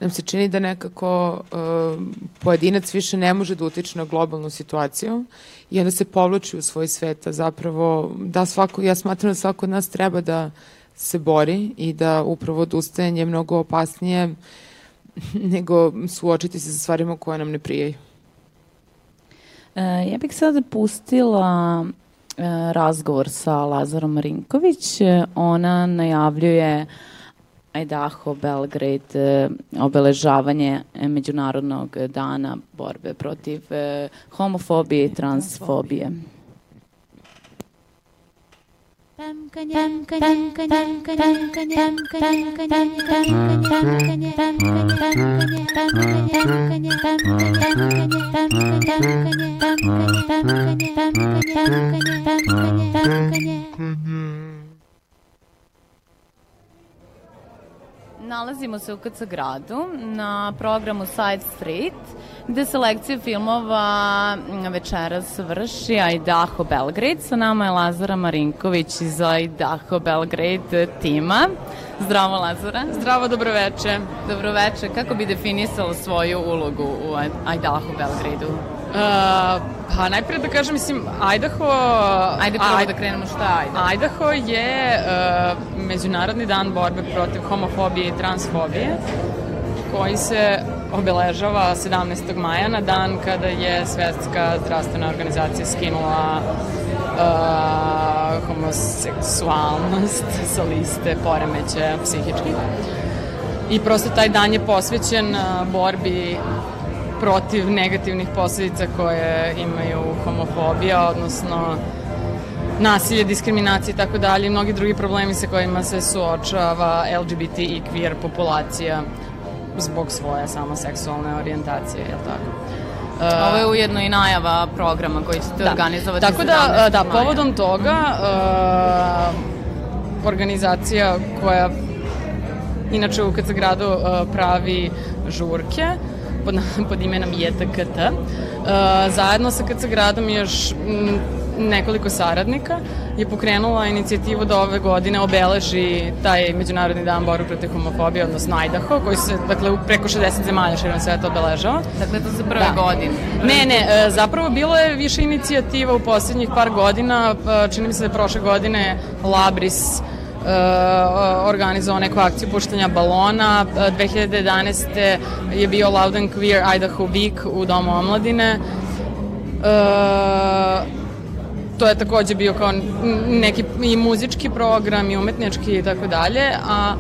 nam se čini da nekako uh, pojedinac više ne može da utiče na globalnu situaciju i onda se povlači u svoj svet, a zapravo da svako, ja smatram da svako od nas treba da se bori i da upravo odustajanje je mnogo opasnije nego suočiti se sa stvarima koje nam ne prijaju. E, ja bih sada pustila e, razgovor sa Lazarom Marinković. Ona najavljuje Idaho, Belgrade, e, obeležavanje Međunarodnog dana borbe protiv e, homofobije i transfobije. Nalazimo se u KC gradu na programu Side Street gde selekcija filmova večeras vrši Idaho Belgrade. Sa nama je Lazara Marinković iz Idaho Belgrade tima. Zdravo Lazara. Zdravo, dobroveče. Dobroveče. Kako bi definisala svoju ulogu u Idaho Belgrade-u? Uh, pa najpre da kažem, mislim, Idaho... Ajde prvo Aj, da krenemo šta je Idaho. Idaho je uh, Međunarodni dan borbe protiv homofobije i transfobije koji se obeležava 17. maja na dan kada je Svetska zdravstvena organizacija skinula uh, homoseksualnost sa liste poremeće psihičkih. I prosto taj dan je posvećen borbi protiv negativnih posledica koje imaju homofobija, odnosno nasilje, diskriminacije i tako dalje i mnogi drugi problemi sa kojima se suočava LGBT i queer populacija zbog svoje samo seksualne orijentacije, je li tako? Ovo je ujedno i najava programa koji ćete da. organizovati Tako da, da, povodom toga uh, organizacija koja inače u KC gradu uh, pravi žurke pod, pod imenom JTKT. Uh, zajedno sa KC gradom još m, nekoliko saradnika je pokrenula inicijativu da ove godine obeleži taj Međunarodni dan borbe protiv homofobije, odnosno Idaho, koji se, dakle, u preko 60 zemalja širom sveta obeležava. Dakle, to za prve da. godine? Ne, ne, e, zapravo bilo je više inicijativa u poslednjih par godina, e, čini mi se da je prošle godine Labris uh, organizovao neku akciju puštanja balona. 2011. je bio Loud and Queer Idaho Week u Domu omladine. Uh, to je takođe bio kao neki i muzički program i umetnički i tako dalje, a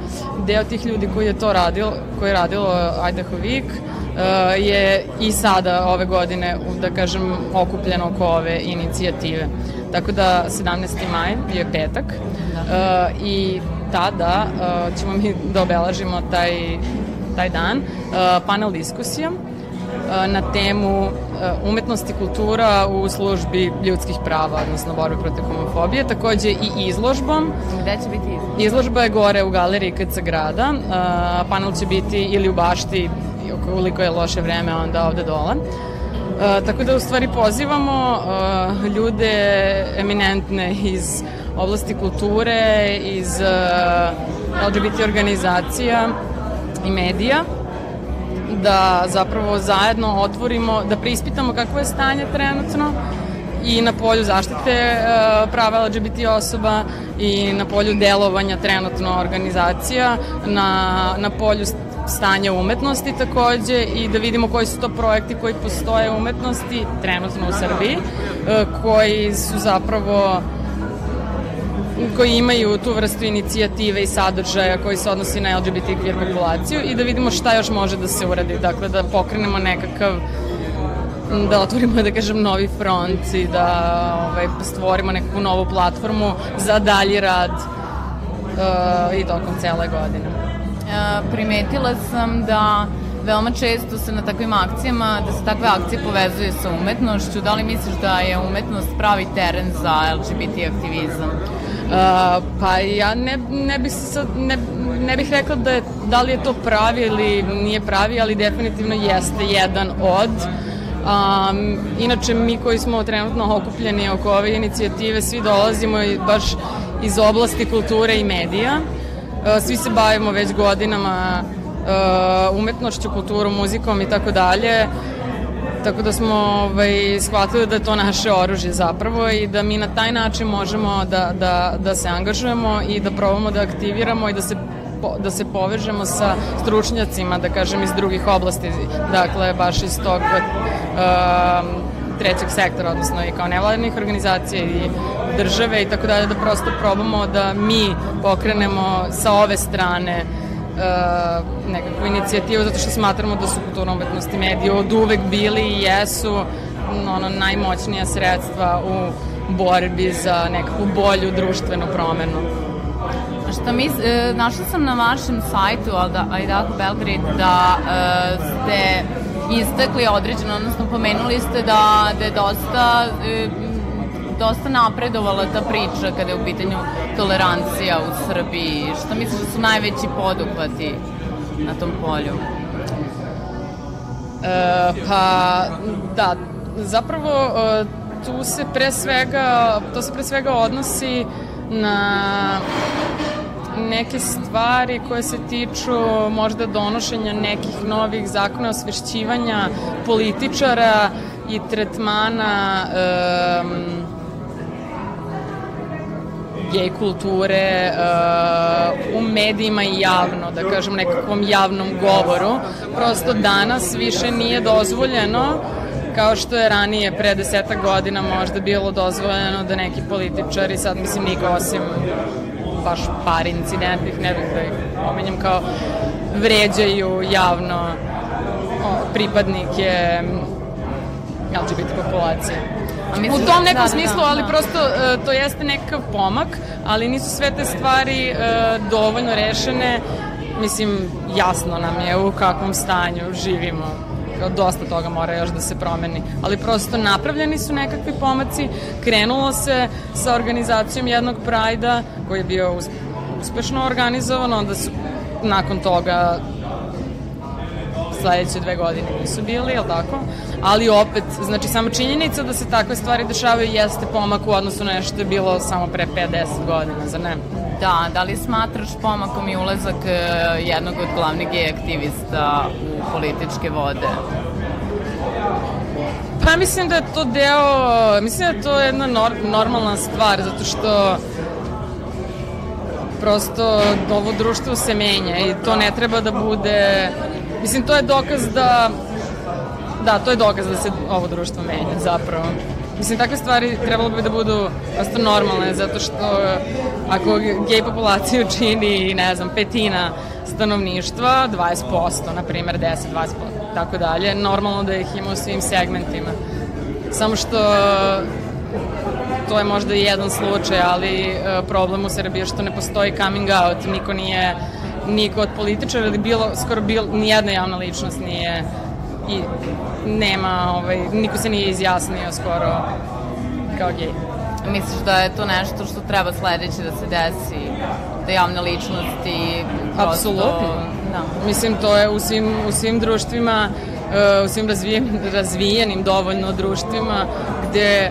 deo tih ljudi koji je to radilo, koji je radilo Idaho Week, uh, je i sada ove godine, da kažem, okupljen oko ove inicijative. Tako da 17. maj je petak da. uh, i tada uh, ćemo mi da obelažimo taj, taj dan uh, panel diskusija na temu umetnost i kultura u službi ljudskih prava, odnosno borbe protiv homofobije, takođe i izložbom. Gde će biti izložba? Izložba je gore u galeriji KC grada, panel će biti ili u bašti, ukoliko je loše vreme, onda ovde dole. Uh, tako da u stvari pozivamo uh, ljude eminentne iz oblasti kulture, iz uh, LGBT organizacija i medija da zapravo zajedno otvorimo, da preispitamo kakvo je stanje trenutno i na polju zaštite e, prava LGBT osoba i na polju delovanja trenutno organizacija, na, na polju stanja umetnosti takođe i da vidimo koji su to projekti koji postoje umetnosti trenutno u Srbiji, e, koji su zapravo koji imaju tu vrstu inicijative i sadržaja koji se odnosi na LGBT queer populaciju i da vidimo šta još može da se uradi. Dakle, da pokrenemo nekakav da otvorimo, da kažem, novi front i da ovaj, stvorimo neku novu platformu za dalji rad uh, i tokom cele godine. Uh, primetila sam da veoma često se na takvim akcijama, da se takve akcije povezuje sa umetnošću. Da li misliš da je umetnost pravi teren za LGBT aktivizam? Pa ja ne, ne bih sad, ne, ne bih rekla da, je, da li je to pravi ili nije pravi, ali definitivno jeste jedan od. Um, inače, mi koji smo trenutno okupljeni oko ove inicijative, svi dolazimo baš iz oblasti kulture i medija. Uh, svi se bavimo već godinama uh, umetnošću, kulturom, muzikom i tako dalje. Tako da smo ovaj, shvatili da je to naše oružje zapravo i da mi na taj način možemo da, da, da se angažujemo i da probamo da aktiviramo i da se da se povežemo sa stručnjacima, da kažem, iz drugih oblasti, dakle, baš iz tog uh, trećeg sektora, odnosno i kao nevladinih organizacija i države i tako dalje, da prosto probamo da mi pokrenemo sa ove strane uh, nekakvu inicijativu, zato što smatramo da su kulturno umetnosti mediji od uvek bili i jesu ono, najmoćnija sredstva u borbi za nekakvu bolju društvenu promenu. Šta mi, e, našla sam na vašem sajtu Idaho Belgrade da e, ste istakli određeno, odnosno pomenuli ste da, da je dosta e, dosta napredovala ta priča kada je u pitanju tolerancija u Srbiji. Šta misliš da su najveći poduhvati na tom polju? E, pa, da, zapravo e, tu se pre svega, to se pre svega odnosi na neke stvari koje se tiču možda donošenja nekih novih zakona osvešćivanja političara i tretmana um, gej kulture uh, u medijima i javno, da kažem nekakvom javnom govoru. Prosto danas više nije dozvoljeno kao što je ranije pre deseta godina možda bilo dozvoljeno da neki političari, sad mislim niko osim baš par incidentnih, ne bih da ih pomenjam kao vređaju javno pripadnike LGBT populacije. U tom nekom da, smislu, da, da, ali prosto uh, to jeste nekakav pomak, ali nisu sve te stvari uh, dovoljno rešene. Mislim, jasno nam je u kakvom stanju živimo dosta toga mora još da se promeni. Ali prosto napravljeni su nekakvi pomaci, krenulo se sa organizacijom jednog prajda koji je bio uspešno organizovan, onda su nakon toga sledeće dve godine nisu bili, jel tako? Ali opet, znači samo činjenica da se takve stvari dešavaju jeste pomak u odnosu na nešto je bilo samo pre 5-10 godina, za ne? Da, da li smatraš pomakom i ulazak e, jednog od glavnih gej aktivista u političke vode? Pa mislim da je to deo, mislim da je to jedna nor, normalna stvar, zato što prosto ovo društvo se menja i to ne treba da bude, mislim to je dokaz da, da, to je dokaz da se ovo društvo menja zapravo. Mislim, takve stvari trebalo bi da budu prosto normalne, zato što ako gej populaciju čini, ne znam, petina stanovništva, 20%, na primer 10-20%, tako dalje, normalno da ih ima u svim segmentima. Samo što to je možda jedan slučaj, ali e, problem u Srbiji je što ne postoji coming out, niko nije, niko od političara ili bilo, skoro bilo, nijedna javna ličnost nije i nema, ovaj, niko se nije izjasnio skoro kao gej. Misliš da je to nešto što treba sledeće da se desi? Da javne ličnosti prosto... Apsolutno. Da. Mislim, to je u svim, u svim društvima, uh, u svim razvijen, razvijenim dovoljno društvima gde,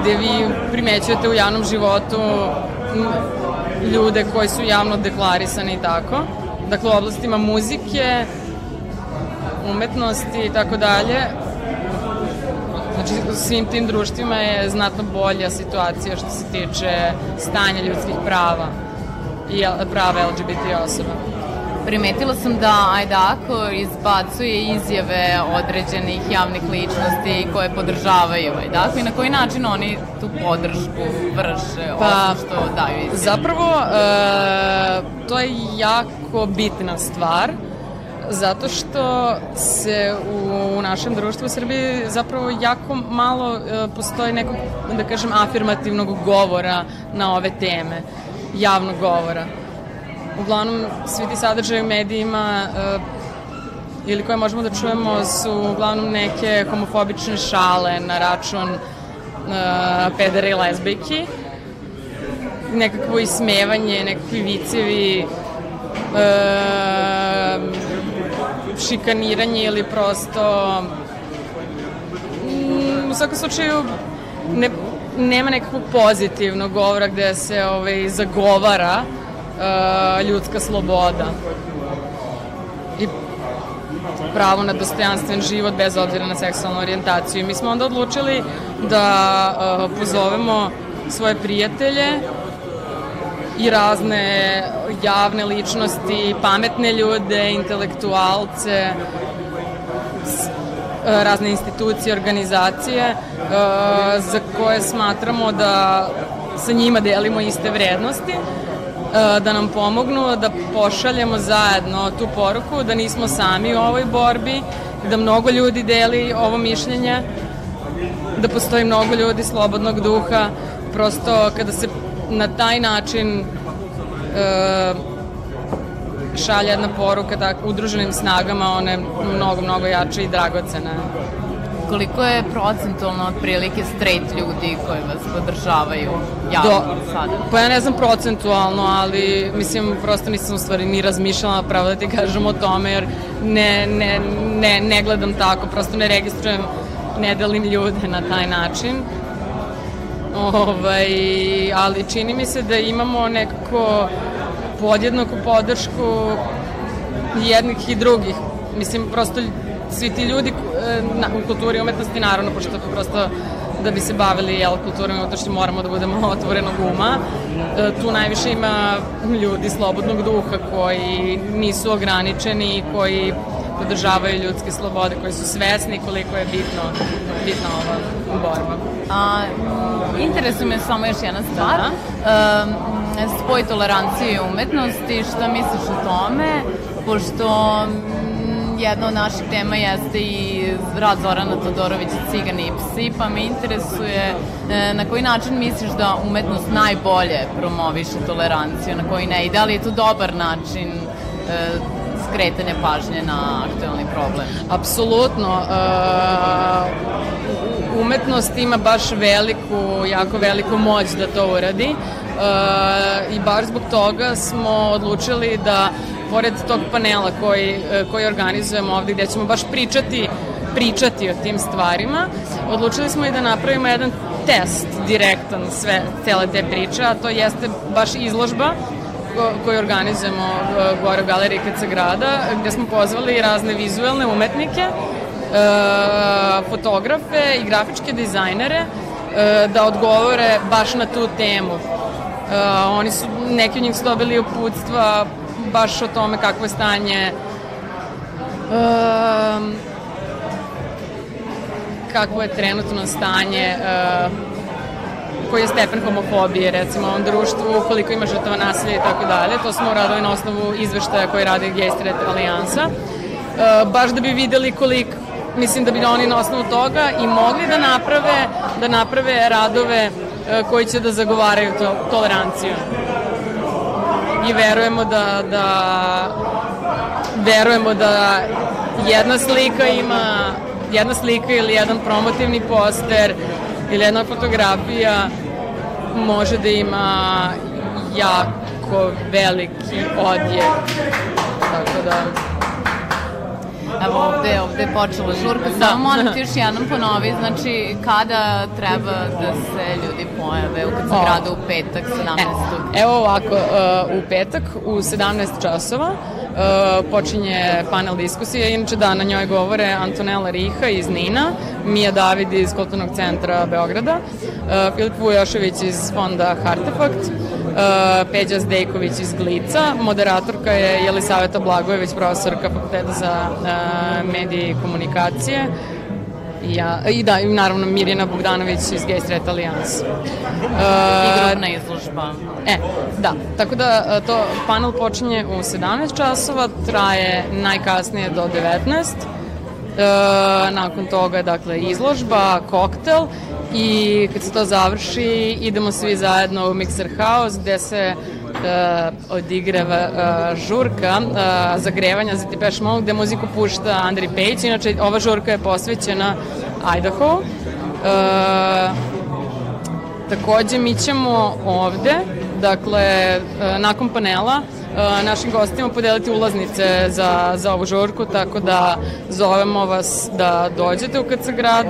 gde vi primećujete u javnom životu ljude koji su javno deklarisani i tako. Dakle, u oblastima muzike, umetnosti i tako dalje. Znači, u svim tim društvima je znatno bolja situacija što se tiče stanja ljudskih prava i prava LGBT osoba. Primetila sam da Ajdako izbacuje izjave određenih javnih ličnosti koje podržavaju Ajdako i na koji način oni tu podršku vrše, pa, osim što daju izjave? Zapravo, e, to je jako bitna stvar zato što se u, u našem društvu u Srbiji zapravo jako malo e, postoji nekog, da kažem, afirmativnog govora na ove teme, javnog govora. Uglavnom, svi ti sadržaje u medijima e, ili koje možemo da čujemo su uglavnom neke homofobične šale na račun e, pedera i lesbijki, nekakvo ismevanje, nekakvi vicevi, e, šikaniranje ili prosto mm, u svakom slučaju ne, nema nekakvog pozitivnog govora gde se ovaj, zagovara ljudska sloboda i pravo na dostojanstven život bez obzira na seksualnu orijentaciju. Mi smo onda odlučili da uh, pozovemo svoje prijatelje i razne javne ličnosti, pametne ljude, intelektualce, e, razne institucije, organizacije e, za koje smatramo da sa njima delimo iste vrednosti, e, da nam pomognu da pošaljemo zajedno tu poruku da nismo sami u ovoj borbi, da mnogo ljudi deli ovo mišljenje, da postoji mnogo ljudi slobodnog duha, prosto kada se na taj način e, šalje jedna poruka da udruženim snagama one mnogo, mnogo jače i dragocene. Koliko je procentualno otprilike straight ljudi koji vas podržavaju javno Do, sada? Pa ja ne znam procentualno, ali mislim prosto nisam u stvari ni razmišljala pravo da ti kažem o tome, jer ne, ne, ne, ne gledam tako, prosto ne registrujem, ne delim ljude na taj način. Ovaj, ali čini mi se da imamo nekako podjednaku podršku jednih i drugih. Mislim, prosto svi ti ljudi na, u kulturi i umetnosti, naravno, pošto prosto da bi se bavili jel, kulturom i umetnošću moramo da budemo otvorenog uma. E, tu najviše ima ljudi slobodnog duha koji nisu ograničeni i koji podržavaju ljudske slobode, koji su svesni koliko je bitno, bitna ova borba. A, interesuje me samo još jedna stvar. Da. Um, spoj tolerancije i umetnosti, šta misliš o tome? Pošto jedna od naših tema jeste i rad Zorana Todorovića Cigani i psi, pa me interesuje e, na koji način misliš da umetnost najbolje promoviše toleranciju, na koji ne i da li je to dobar način e, skretanja pažnje na aktualni problem? Apsolutno. Uh, umetnost ima baš veliku, jako veliku moć da to uradi i baš zbog toga smo odlučili da pored tog panela koji, uh, koji organizujemo ovde gde ćemo baš pričati pričati o tim stvarima, odlučili smo i da napravimo jedan test direktan sve, cele te priče, a to jeste baš izložba koji organizujemo gore u galeriji KC grada, gde smo pozvali razne vizuelne umetnike, uh, fotografe i grafičke dizajnere uh, da odgovore baš na tu temu. Oni su, neki od njih su dobili uputstva baš o tome kakvo je stanje kakvo je trenutno stanje koji je stepen homofobije recimo u ovom društvu, koliko ima žrtava nasilja i tako dalje. To smo uradili na osnovu izveštaja koji radi Straight Alijansa. E, baš da bi videli koliko, mislim da bi oni na osnovu toga i mogli da naprave, da naprave radove e, koji će da zagovaraju to, toleranciju. I verujemo da, da verujemo da jedna slika ima jedna slika ili jedan promotivni poster ili jedna fotografija može da ima jako veliki odjek. Tako da... Evo ovde, ovde je počela žurka, da. samo moram ti još jednom ponovi, znači kada treba da se ljudi pojave u grada u petak 17. E, evo ovako, uh, u petak u 17 časova počinje panel diskusije. Inače da, na njoj govore Antonella Riha iz Nina, Mija David iz Kulturnog centra Beograda, uh, Filip Vujošević iz fonda Hartefakt, uh, Peđa Zdejković iz Glica, moderatorka je Jelisaveta Blagojević, profesorka fakulteta za uh, medije i komunikacije, I, ja, I da, i naravno Mirjana Bogdanović iz Gay Street Alliance. Uh, I grupna izložba. E, da. Tako da to panel počinje u 17 časova, traje najkasnije do 19. E, nakon toga, dakle, izložba, koktel i kad se to završi idemo svi zajedno u Mixer House gde se uh, odigrava uh, žurka uh, zagrevanja za Depeche Mode gde muziku pušta Andri Pejić. Inače, ova žurka je posvećena Idaho. Uh, takođe, mi ćemo ovde, dakle, uh, nakon panela, uh, našim gostima podeliti ulaznice za, za ovu žurku, tako da zovemo vas da dođete u KC grad,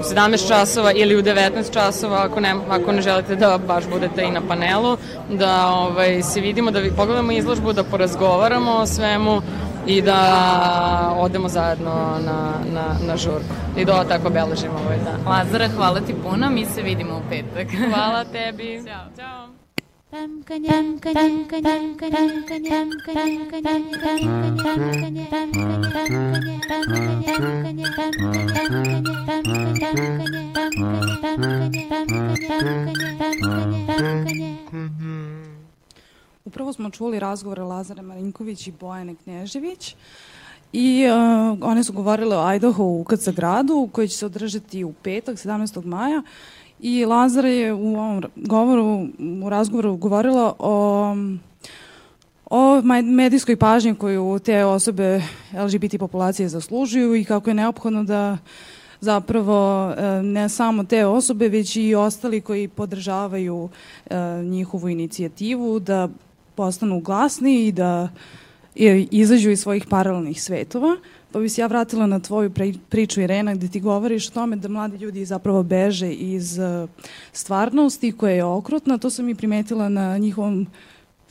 17 časova ili u 19 časova ako ne, ako ne želite da baš budete i na panelu, da ovaj, se vidimo, da pogledamo izložbu, da porazgovaramo o svemu i da odemo zajedno na, na, na žurku i da tako obeležimo ovaj dan. Lazara, hvala ti puno, mi se vidimo u petak. Hvala tebi. Ćao. Ćao. Upravo smo čuli razgovore Lazara Marinković i Bojane Knježević i uh, one su govorile o Idaho u KC gradu koji će se održati u petak 17. maja I Lazara je u ovom govoru, u razgovoru govorila o o medijskoj pažnji koju te osobe LGBT populacije zaslužuju i kako je neophodno da zapravo e, ne samo te osobe, već i ostali koji podržavaju e, njihovu inicijativu da postanu glasni i da izađu iz svojih paralelnih svetova. Pa bi se ja vratila na tvoju priču Irena gde ti govoriš o tome da mladi ljudi zapravo beže iz uh, stvarnosti koja je okrutna. To sam i primetila na njihovom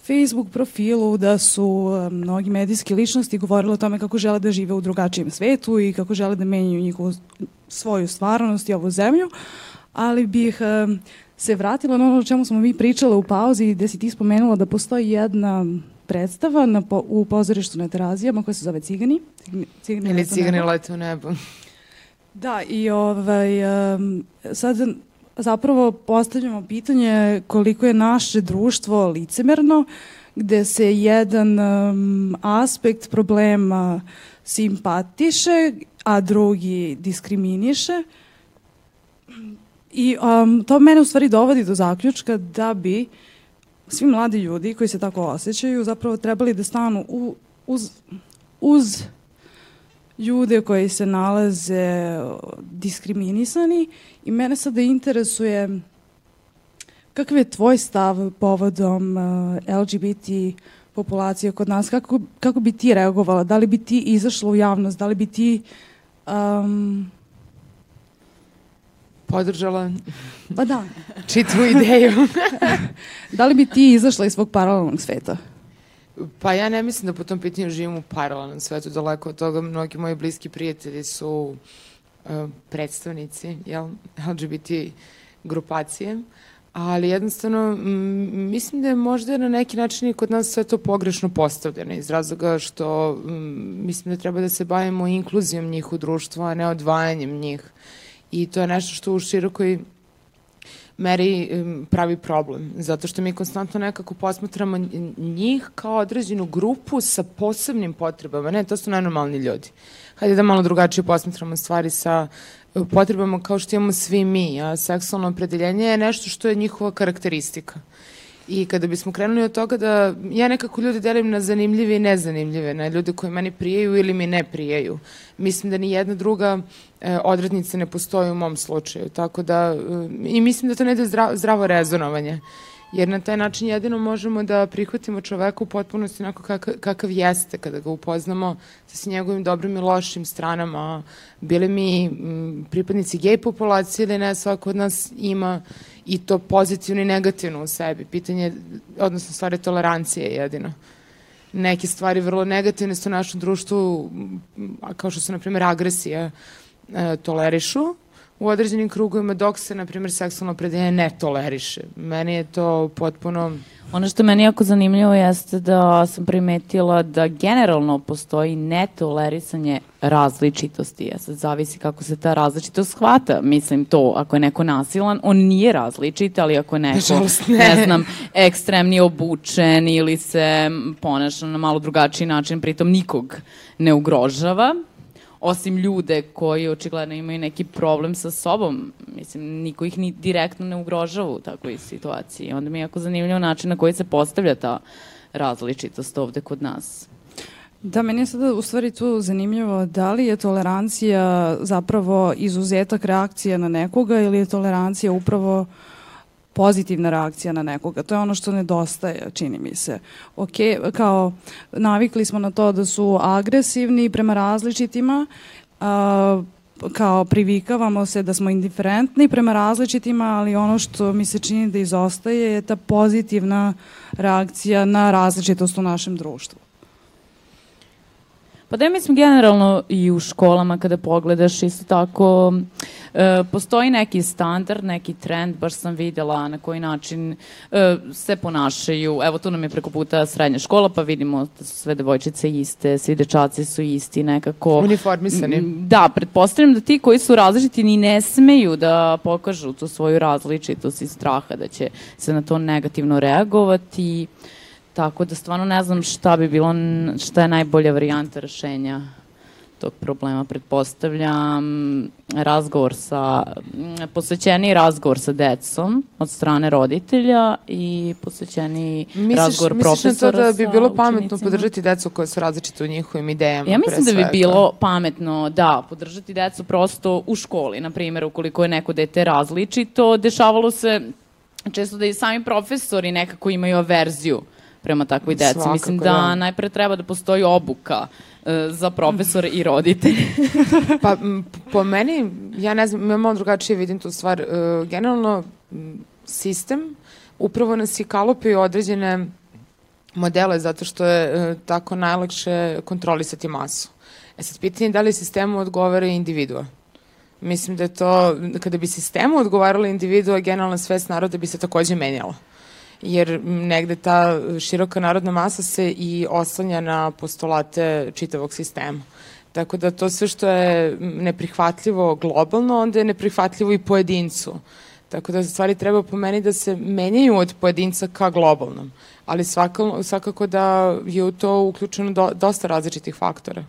Facebook profilu da su uh, mnogi medijski ličnosti govorili o tome kako žele da žive u drugačijem svetu i kako žele da menjaju njihovu svoju stvarnost i ovu zemlju, ali bih uh, se vratila na ono o čemu smo mi pričale u pauzi gde si ti spomenula da postoji jedna predstava na, po, u pozorištu na Terazijama koja se zove Cigani. Cigani Ili Cigani lete u nebo. Da, i ovaj, um, sad zapravo postavljamo pitanje koliko je naše društvo licemerno, gde se jedan um, aspekt problema simpatiše, a drugi diskriminiše. I um, to mene u stvari dovodi do zaključka da bi uh, svi mladi ljudi koji se tako osjećaju zapravo trebali da stanu u, uz, uz ljude koji se nalaze diskriminisani i mene sada interesuje kakav je tvoj stav povodom uh, LGBT populacije kod nas, kako, kako bi ti reagovala, da li bi ti izašla u javnost, da li bi ti um, podržala pa da. čitvu ideju. da li bi ti izašla iz svog paralelnog sveta? Pa ja ne mislim da po tom pitanju živim u paralelnom svetu, daleko od toga. Mnogi moji bliski prijatelji su uh, predstavnici jel, LGBT grupacije, ali jednostavno m, mislim da je možda na neki način i kod nas sve to pogrešno postavljeno iz razloga što m, mislim da treba da se bavimo inkluzijom njih u društvu, a ne odvajanjem njih. I to je nešto što u širokoj meri pravi problem, zato što mi konstantno nekako posmatramo njih kao određenu grupu sa posebnim potrebama. Ne, to su najnormalni ljudi. Hajde da malo drugačije posmatramo stvari sa e, potrebama kao što imamo svi mi, a seksualno opredeljenje je nešto što je njihova karakteristika. I kada bismo krenuli od toga da ja nekako ljude delim na zanimljive i nezanimljive, na ljude koji meni prijaju ili mi ne prijaju. Mislim da ni jedna druga e, odrednica ne postoji u mom slučaju. Tako da, e, i mislim da to ne da zdravo, zdravo rezonovanje. Jer na taj način jedino možemo da prihvatimo čoveka u potpunosti onako kakav, kakav jeste kada ga upoznamo sa njegovim dobrim i lošim stranama. Bili mi m, pripadnici gej populacije ili ne, svako od nas ima i to pozitivno i negativno u sebi. Pitanje, odnosno stvari tolerancije jedino. neke stvari vrlo negativne su u našem društvu, kao što su, na primjer, agresija, e, tolerišu u određenim krugovima, dok se, na primjer, seksualno opredeljenje ne toleriše. Meni je to potpuno Ono što meni jako zanimljivo jeste da sam primetila da generalno postoji netolerisanje različitosti. Ja sad zavisi kako se ta različitost shvata. Mislim to, ako je neko nasilan, on nije različit, ali ako je neko, ne. ne znam, ekstremni obučen ili se ponaša na malo drugačiji način, pritom nikog ne ugrožava, osim ljude koji očigledno imaju neki problem sa sobom, mislim, niko ih ni direktno ne ugrožava u takvoj situaciji. Onda mi je jako zanimljivo način na koji se postavlja ta različitost ovde kod nas. Da, meni je sada u stvari tu zanimljivo da li je tolerancija zapravo izuzetak reakcije na nekoga ili je tolerancija upravo uh, pozitivna reakcija na nekoga. To je ono što nedostaje, čini mi se. Ok, kao navikli smo na to da su agresivni prema različitima, a, kao privikavamo se da smo indiferentni prema različitima, ali ono što mi se čini da izostaje je ta pozitivna reakcija na različitost u našem društvu. Pa da ja mislim generalno i u školama kada pogledaš isto tako e, postoji neki standard, neki trend, baš sam videla na koji način e, se ponašaju. Evo tu nam je preko puta srednja škola pa vidimo da su sve devojčice iste, svi dečaci su isti nekako. Uniformisani. Da, pretpostavljam da ti koji su različiti ni ne smeju da pokažu tu svoju različitost i straha da će se na to negativno reagovati. Tako da stvarno ne znam šta bi bilo, šta je najbolja varijanta rešenja tog problema. Pretpostavljam razgovor sa, posvećeni razgovor sa decom od strane roditelja i posvećeni misliš, razgovor misliš profesora Misliš da bi bilo pametno podržati decu koje su različite u njihovim idejama? Ja mislim da bi bilo pametno, da, podržati decu prosto u školi. Na primjer, ukoliko je neko dete različito, dešavalo se često da i sami profesori nekako imaju averziju prema takvoj deci. Svakako, Mislim da, da najpre treba da postoji obuka e, za profesore i roditelje. pa po meni, ja ne znam, ja malo drugačije vidim tu stvar. Uh, generalno, sistem upravo nas i kalopio određene modele zato što je uh, tako najlakše kontrolisati masu. E sad, pitanje je da li sistemu odgovara individua. Mislim da je to, kada bi sistemu odgovarala individua, generalna svest naroda bi se takođe menjala jer negde ta široka narodna masa se i oslanja na postulate čitavog sistema. Tako da to sve što je neprihvatljivo globalno, onda je neprihvatljivo i pojedincu. Tako da stvari treba po meni da se menjaju od pojedinca ka globalnom. Ali svakako, svakako da je u to uključeno do, dosta različitih faktora.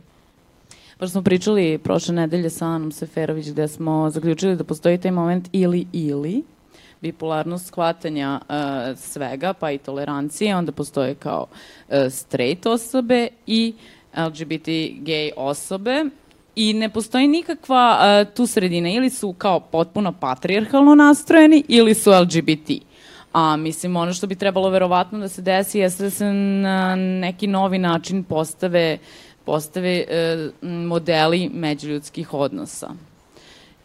Baš smo pričali prošle nedelje sa Anom Seferović gde smo zaključili da postoji taj moment ili ili, bipolarnost shvatanja uh, svega, pa i tolerancije, onda postoje kao uh, straight osobe i LGBT gay osobe i ne postoji nikakva uh, tu sredina ili su kao potpuno patrijarhalno nastrojeni ili su LGBT. A mislim, ono što bi trebalo verovatno da se desi jeste da se na neki novi način postave, postave uh, modeli međuljudskih odnosa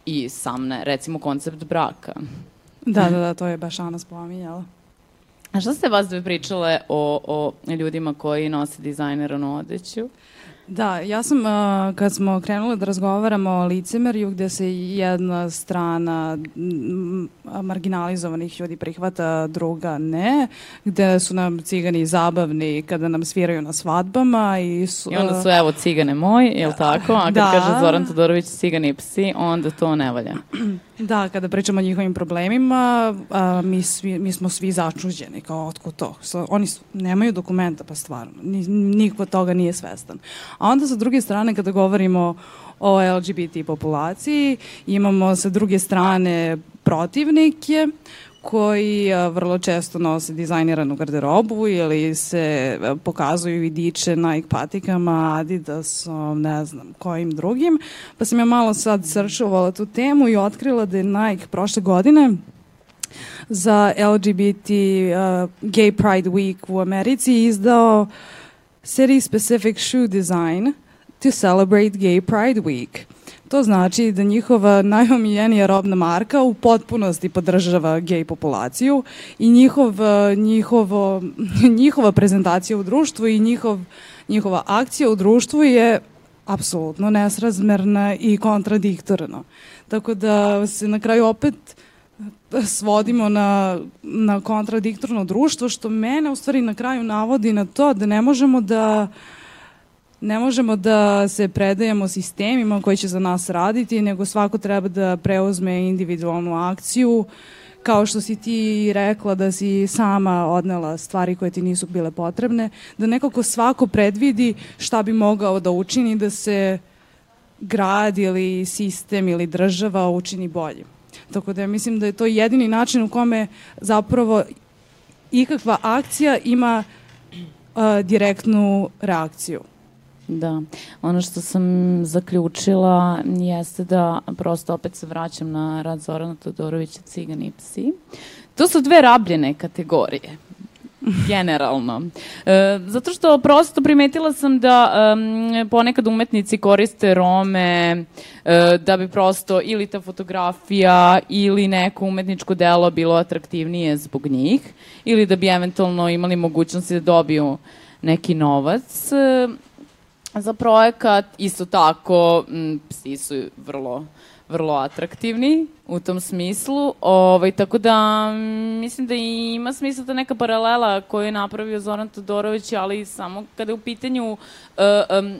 i sam, ne, recimo, koncept braka. Da, da, da, to je baš Ana spominjala. A šta ste vas dve pričale o, o ljudima koji nose dizajneranu odeću? Da, ja sam, uh, kad smo krenuli da razgovaramo o licemerju, gde se jedna strana marginalizovanih ljudi prihvata, druga ne, gde su nam cigani zabavni kada nam sviraju na svadbama. I, su, I onda su, evo, cigane moj, je li tako? A kad da. kaže Zoran Todorović cigani psi, onda to ne valja. Da, kada pričamo o njihovim problemima, a, mi, svi, mi smo svi začuđeni, kao otko to. So, oni su, nemaju dokumenta, pa stvarno, ni, niko toga nije svestan. A onda sa druge strane, kada govorimo o LGBT populaciji, imamo sa druge strane protivnike koji vrlo često nose dizajniranu garderobu ili se pokazuju i diče Nike patikama, Adidasom, ne znam, kojim drugim. Pa sam ja malo sad sršovala tu temu i otkrila da je Nike prošle godine za LGBT uh, Gay Pride Week u Americi izdao city specific shoe design to celebrate Gay Pride Week. To znači da njihova najomiljenija robna marka u potpunosti podržava gej populaciju i njihov, njihovo, njihova prezentacija u društvu i njihov, njihova akcija u društvu je apsolutno nesrazmerna i kontradiktorna. Tako da se na kraju opet svodimo na, na kontradiktorno društvo, što mene u stvari na kraju navodi na to da ne možemo da ne možemo da se predajemo sistemima koji će za nas raditi, nego svako treba da preuzme individualnu akciju, kao što si ti rekla da si sama odnela stvari koje ti nisu bile potrebne, da nekako svako predvidi šta bi mogao da učini da se grad ili sistem ili država učini boljim. Tako da ja mislim da je to jedini način u kome zapravo ikakva akcija ima uh, direktnu reakciju. Da, ono što sam zaključila jeste da prosto opet se vraćam na rad Zorana Todorovića Cigan i psi. To su dve rabljene kategorije generalno. E, zato što prosto primetila sam da um, ponekad umetnici koriste Rome e, da bi prosto ili ta fotografija ili neko umetničko delo bilo atraktivnije zbog njih ili da bi eventualno imali mogućnosti da dobiju neki novac. E, za projekat. Isto tako, m, psi su vrlo vrlo atraktivni u tom smislu. Ovaj, tako da mislim da ima smisla da neka paralela koju je napravio Zoran Todorović, ali samo kada je u pitanju uh, um,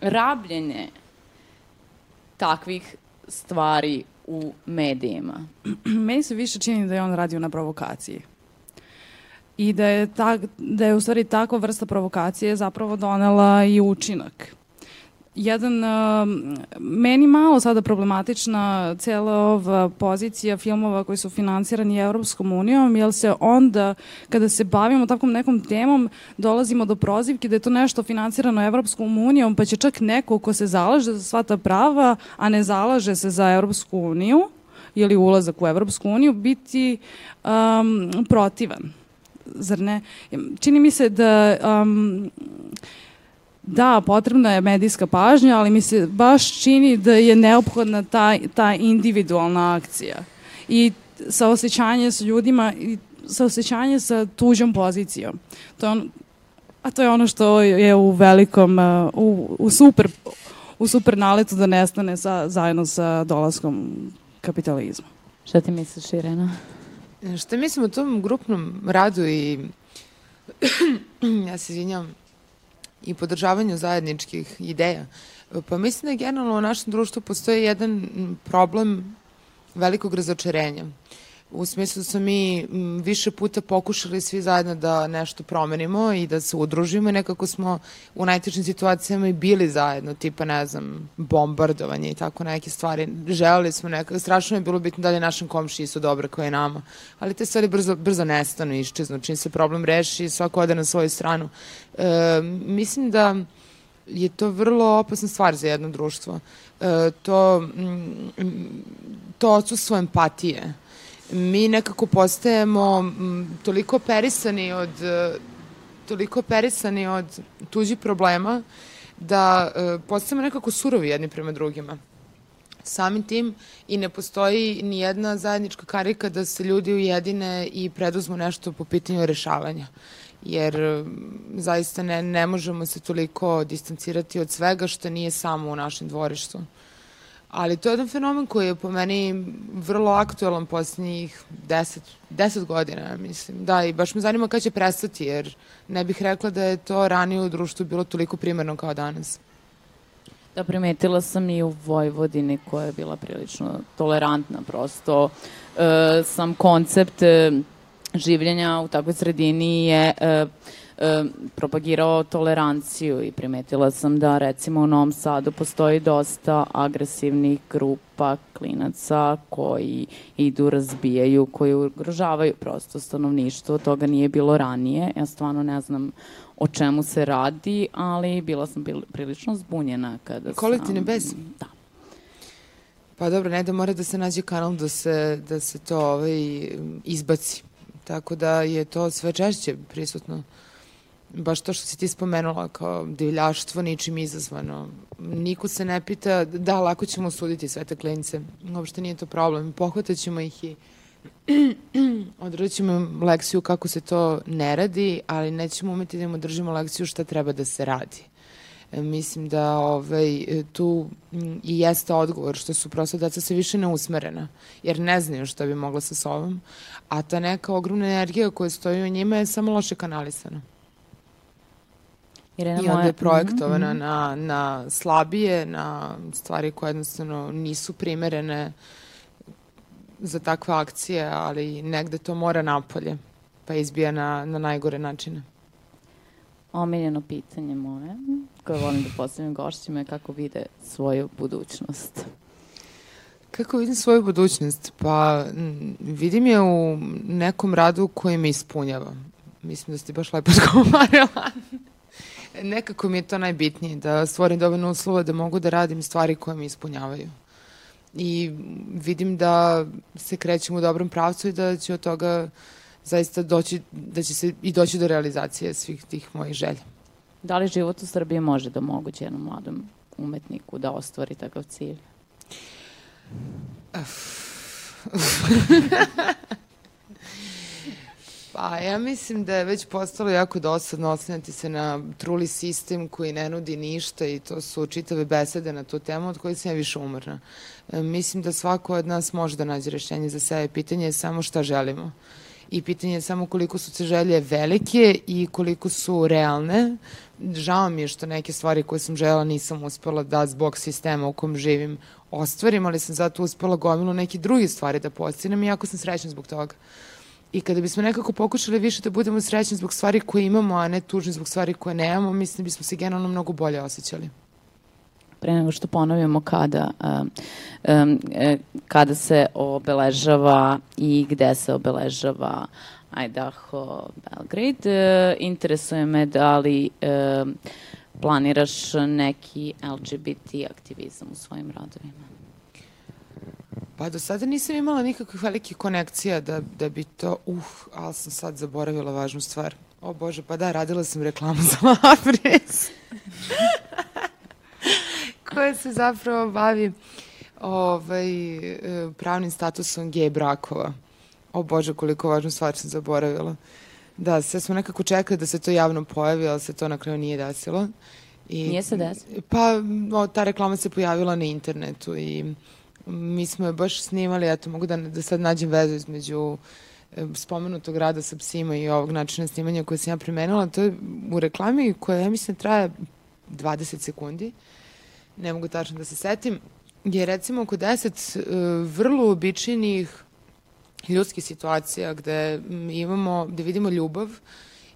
rabljenje takvih stvari u medijima. Meni se više čini da je on radio na provokaciji i da je, ta, da je u stvari takva vrsta provokacije zapravo donela i učinak. Jedan, uh, meni malo sada problematična cela ova pozicija filmova koji su finansirani Evropskom unijom, jer se onda, kada se bavimo takvom nekom temom, dolazimo do prozivke da je to nešto finansirano Evropskom unijom, pa će čak neko ko se zalaže za sva ta prava, a ne zalaže se za Evropsku uniju, ili ulazak u Evropsku uniju, biti um, protivan zar ne? Čini mi se da um, da, potrebna je medijska pažnja, ali mi se baš čini da je neophodna ta, ta individualna akcija. I sa osjećanje sa ljudima i sa osjećanje sa tuđom pozicijom. To je on, a to je ono što je u velikom, uh, u, u super u super naletu da nestane sa, zajedno sa dolaskom kapitalizma. Šta ti misliš, Irena? Šta mislim o tom grupnom radu i ja se izvinjam i podržavanju zajedničkih ideja? Pa mislim da generalno u našem društvu postoji jedan problem velikog razočarenja. U smislu da smo mi više puta pokušali svi zajedno da nešto promenimo i da se udružimo i nekako smo u najtežim situacijama i bili zajedno, tipa, ne znam, bombardovanje i tako neke stvari. Želeli smo nekako, strašno je bilo bitno da li našem komšiji su dobre koje nama, ali te stvari brzo, brzo nestanu i iščeznu. Čim se problem reši, svako ode na svoju stranu. E, mislim da je to vrlo opasna stvar za jedno društvo. E, to, to odsustvo empatije mi nekako postajemo toliko perisani od toliko perisani od tuđih problema da e, postajemo nekako surovi jedni prema drugima. Samim tim i ne postoji ni jedna zajednička karika da se ljudi ujedine i preduzmu nešto po pitanju rešavanja. Jer zaista ne, ne možemo se toliko distancirati od svega što nije samo u našem dvorištu. Ali to je jedan fenomen koji je po meni vrlo aktualan poslednjih 10, 10 godina, mislim. Da, i baš me zanima kada će prestati, jer ne bih rekla da je to ranije u društvu bilo toliko primarno kao danas. Da, primetila sam i u Vojvodini koja je bila prilično tolerantna prosto. E, sam koncept e, življenja u takvoj sredini je e, e, propagirao toleranciju i primetila sam da recimo u Novom Sadu postoji dosta agresivnih grupa klinaca koji idu, razbijaju, koji ugrožavaju prosto stanovništvo. Toga nije bilo ranije. Ja stvarno ne znam o čemu se radi, ali bila sam prilično zbunjena kada sam... Kolektivni bez? Da. Pa dobro, ne da mora da se nađe kanal da se, da se to ovaj, izbaci. Tako da je to sve češće prisutno baš to što si ti spomenula kao divljaštvo ničim izazvano. Niko se ne pita, da, lako ćemo suditi sve te klinice. Uopšte nije to problem. Pohvatat ćemo ih i odradit ćemo lekciju kako se to ne radi, ali nećemo umeti da im održimo lekciju šta treba da se radi. E, mislim da ovaj, tu i jeste odgovor što su prosto deca sve više neusmerena, jer ne znaju šta bi mogla sa sobom, a ta neka ogromna energija koja stoji u njima je samo loše kanalisana. Irena I onda je projektovana mm -hmm. na, na slabije, na stvari koje jednostavno nisu primerene za takve akcije, ali negde to mora napolje, pa izbija na, na najgore načine. Omiljeno pitanje moje, koje volim da postavim gošćima, je kako vide svoju budućnost. Kako vidim svoju budućnost? Pa vidim je u nekom radu koji me ispunjava. Mislim da ste baš lepo odgovarala. Nekako mi je to najbitnije, da stvorim dovoljno uslova da mogu da radim stvari koje me ispunjavaju. I vidim da se krećem u dobrom pravcu i da će od toga zaista doći, da će se i doći do realizacije svih tih mojih želja. Da li život u Srbiji može da omogući jednom mladom umetniku da ostvari takav cilj? Pa ja mislim da je već postalo jako dosadno oslanjati se na truli sistem koji ne nudi ništa i to su čitave besede na tu temu od koje sam ja više umrna. E, mislim da svako od nas može da nađe rešenje za sebe. Pitanje je samo šta želimo. I pitanje je samo koliko su se želje velike i koliko su realne. Žao mi je što neke stvari koje sam žela nisam uspela da zbog sistema u kom živim ostvarim, ali sam zato uspela gomilu neke druge stvari da postinem i jako sam srećna zbog toga. I kada bismo nekako pokušali više da budemo srećni zbog stvari koje imamo, a ne tužni zbog stvari koje nemamo, mislim da bismo se generalno mnogo bolje osjećali. Pre nego što ponovimo kada, um, um, kada se obeležava i gde se obeležava Idaho, Belgrade, interesuje me da li um, planiraš neki LGBT aktivizam u svojim radovima? Pa do sada nisam imala nikakvih velikih konekcija da, da bi to, uh, ali sam sad zaboravila važnu stvar. O Bože, pa da, radila sam reklamu za Labris. koja se zapravo bavi ovaj, pravnim statusom gej brakova. O Bože, koliko važnu stvar sam zaboravila. Da, sve smo nekako čekali da se to javno pojavi, ali se to na kraju nije desilo. I, nije se desilo? Pa, o, ta reklama se pojavila na internetu i mi smo je baš snimali, eto, mogu da, da sad nađem vezu između e, spomenutog rada sa psima i ovog načina snimanja koje sam ja primenila. To je u reklami koja, ja mislim, traje 20 sekundi. Ne mogu tačno da se setim. Je recimo oko 10 uh, vrlo običajnih ljudskih situacija gde imamo, gde vidimo ljubav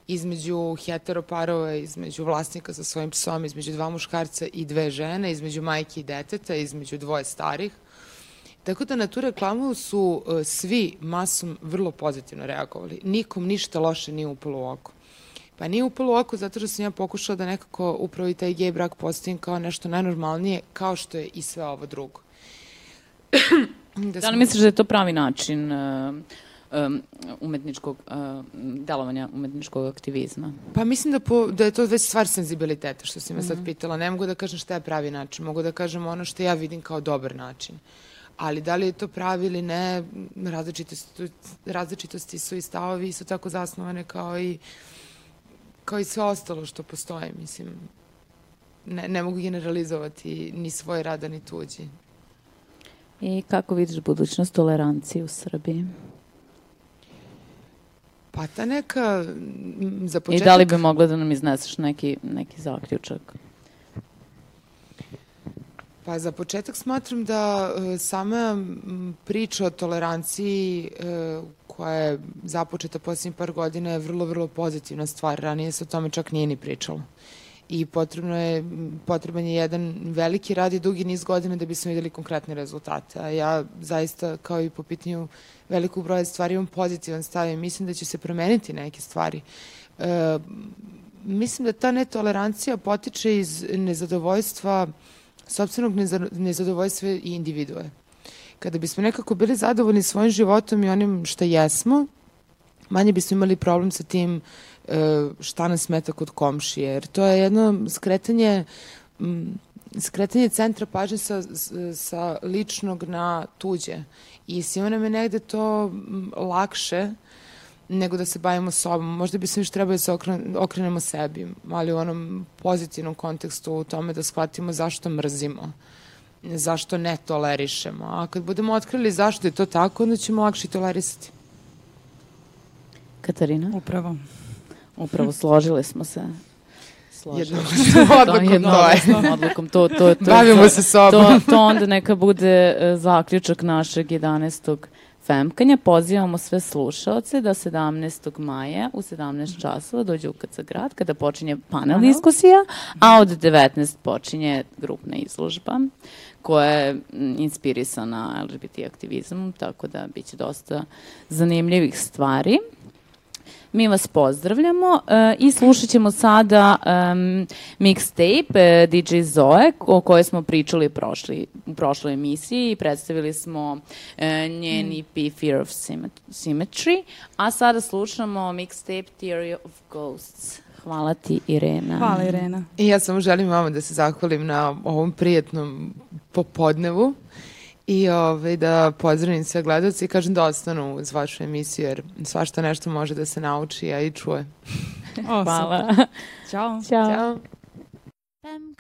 između heteroparova, između vlasnika sa svojim psom, između dva muškarca i dve žene, između majke i deteta, između dvoje starih Tako da na tu reklamu su uh, svi masom vrlo pozitivno reagovali. Nikom ništa loše nije upalo u oko. Pa nije upalo u oko zato što sam ja pokušala da nekako upravo i taj gej brak postavim kao nešto najnormalnije, kao što je i sve ovo drugo. da, da li misliš da je to pravi način uh, um, umetničkog uh, delovanja umetničkog aktivizma? Pa mislim da, po, da je to već stvar senzibiliteta, što si me mm -hmm. sad mhm. pitala. Ne mogu da kažem šta je pravi način, mogu da kažem ono što ja vidim kao dobar način. Uh, ali da li je to pravi ili ne, različitosti, različitosti su i stavovi su tako zasnovane kao i kao i sve ostalo što postoje, mislim. Ne, ne mogu generalizovati ni svoje rada, ni tuđi. I kako vidiš budućnost tolerancije u Srbiji? Pa ta neka, za početak... I da li bi mogla da nam izneseš neki, neki zaključak? Pa za početak smatram da e, sama priča o toleranciji e, koja je započeta poslednjih par godina je vrlo, vrlo pozitivna stvar. Ranije se o tome čak nije ni pričalo. I potrebno je, potreban je jedan veliki rad i dugi niz godina da bismo videli konkretne rezultate. A ja zaista, kao i po pitanju velikog broja stvari, imam pozitivan stav i mislim da će se promeniti neke stvari. E, mislim da ta netolerancija potiče iz nezadovoljstva uh, sobstvenog nezadovoljstva i individue. Kada bismo nekako bili zadovoljni svojim životom i onim što jesmo, manje bismo imali problem sa tim šta nas smeta kod komšije, jer to je jedno skretanje skretanje centra pažnje sa, sa ličnog na tuđe i svima nam je negde to lakše nego da se bavimo sobom. Možda bi se više trebali da se okrenemo sebi, ali u onom pozitivnom kontekstu u tome da shvatimo zašto mrzimo zašto ne tolerišemo. A kad budemo otkrili zašto je to tako, onda ćemo lakše tolerisati. Katarina? Upravo. Upravo, složile smo se. Složile odlukom to je. odlukom, to, to, to, Bavimo se sobom. To, to onda neka bude e, zaključak našeg 11. Femkanja. Pozivamo sve slušalce da 17. maja u 17 časova dođu u KC grad kada počinje panel diskusija, a od 19 počinje grupna izložba koja je inspirisana LGBT aktivizmom, tako da biće dosta zanimljivih stvari. Mi vas pozdravljamo uh, i slušat ćemo sada um, mixtape uh, DJ Zoe o kojoj smo pričali prošli, u prošloj emisiji i predstavili smo uh, njen mm. EP Fear of Symmetry, a sada slušamo mixtape Theory of Ghosts. Hvala ti, Irena. Hvala, Irena. I ja samo želim vama da se zahvalim na ovom prijetnom popodnevu i ovaj, da pozdravim sve gledalce i kažem da ostanu uz vašu emisiju jer svašta nešto može da se nauči, a i čuje. Hvala. Ćao. Ćao. Ćao. tam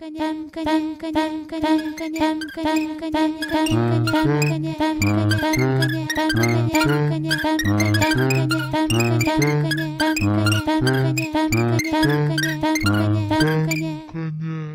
tam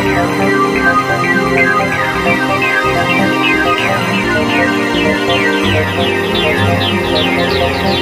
Thank you.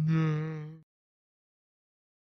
Yeah.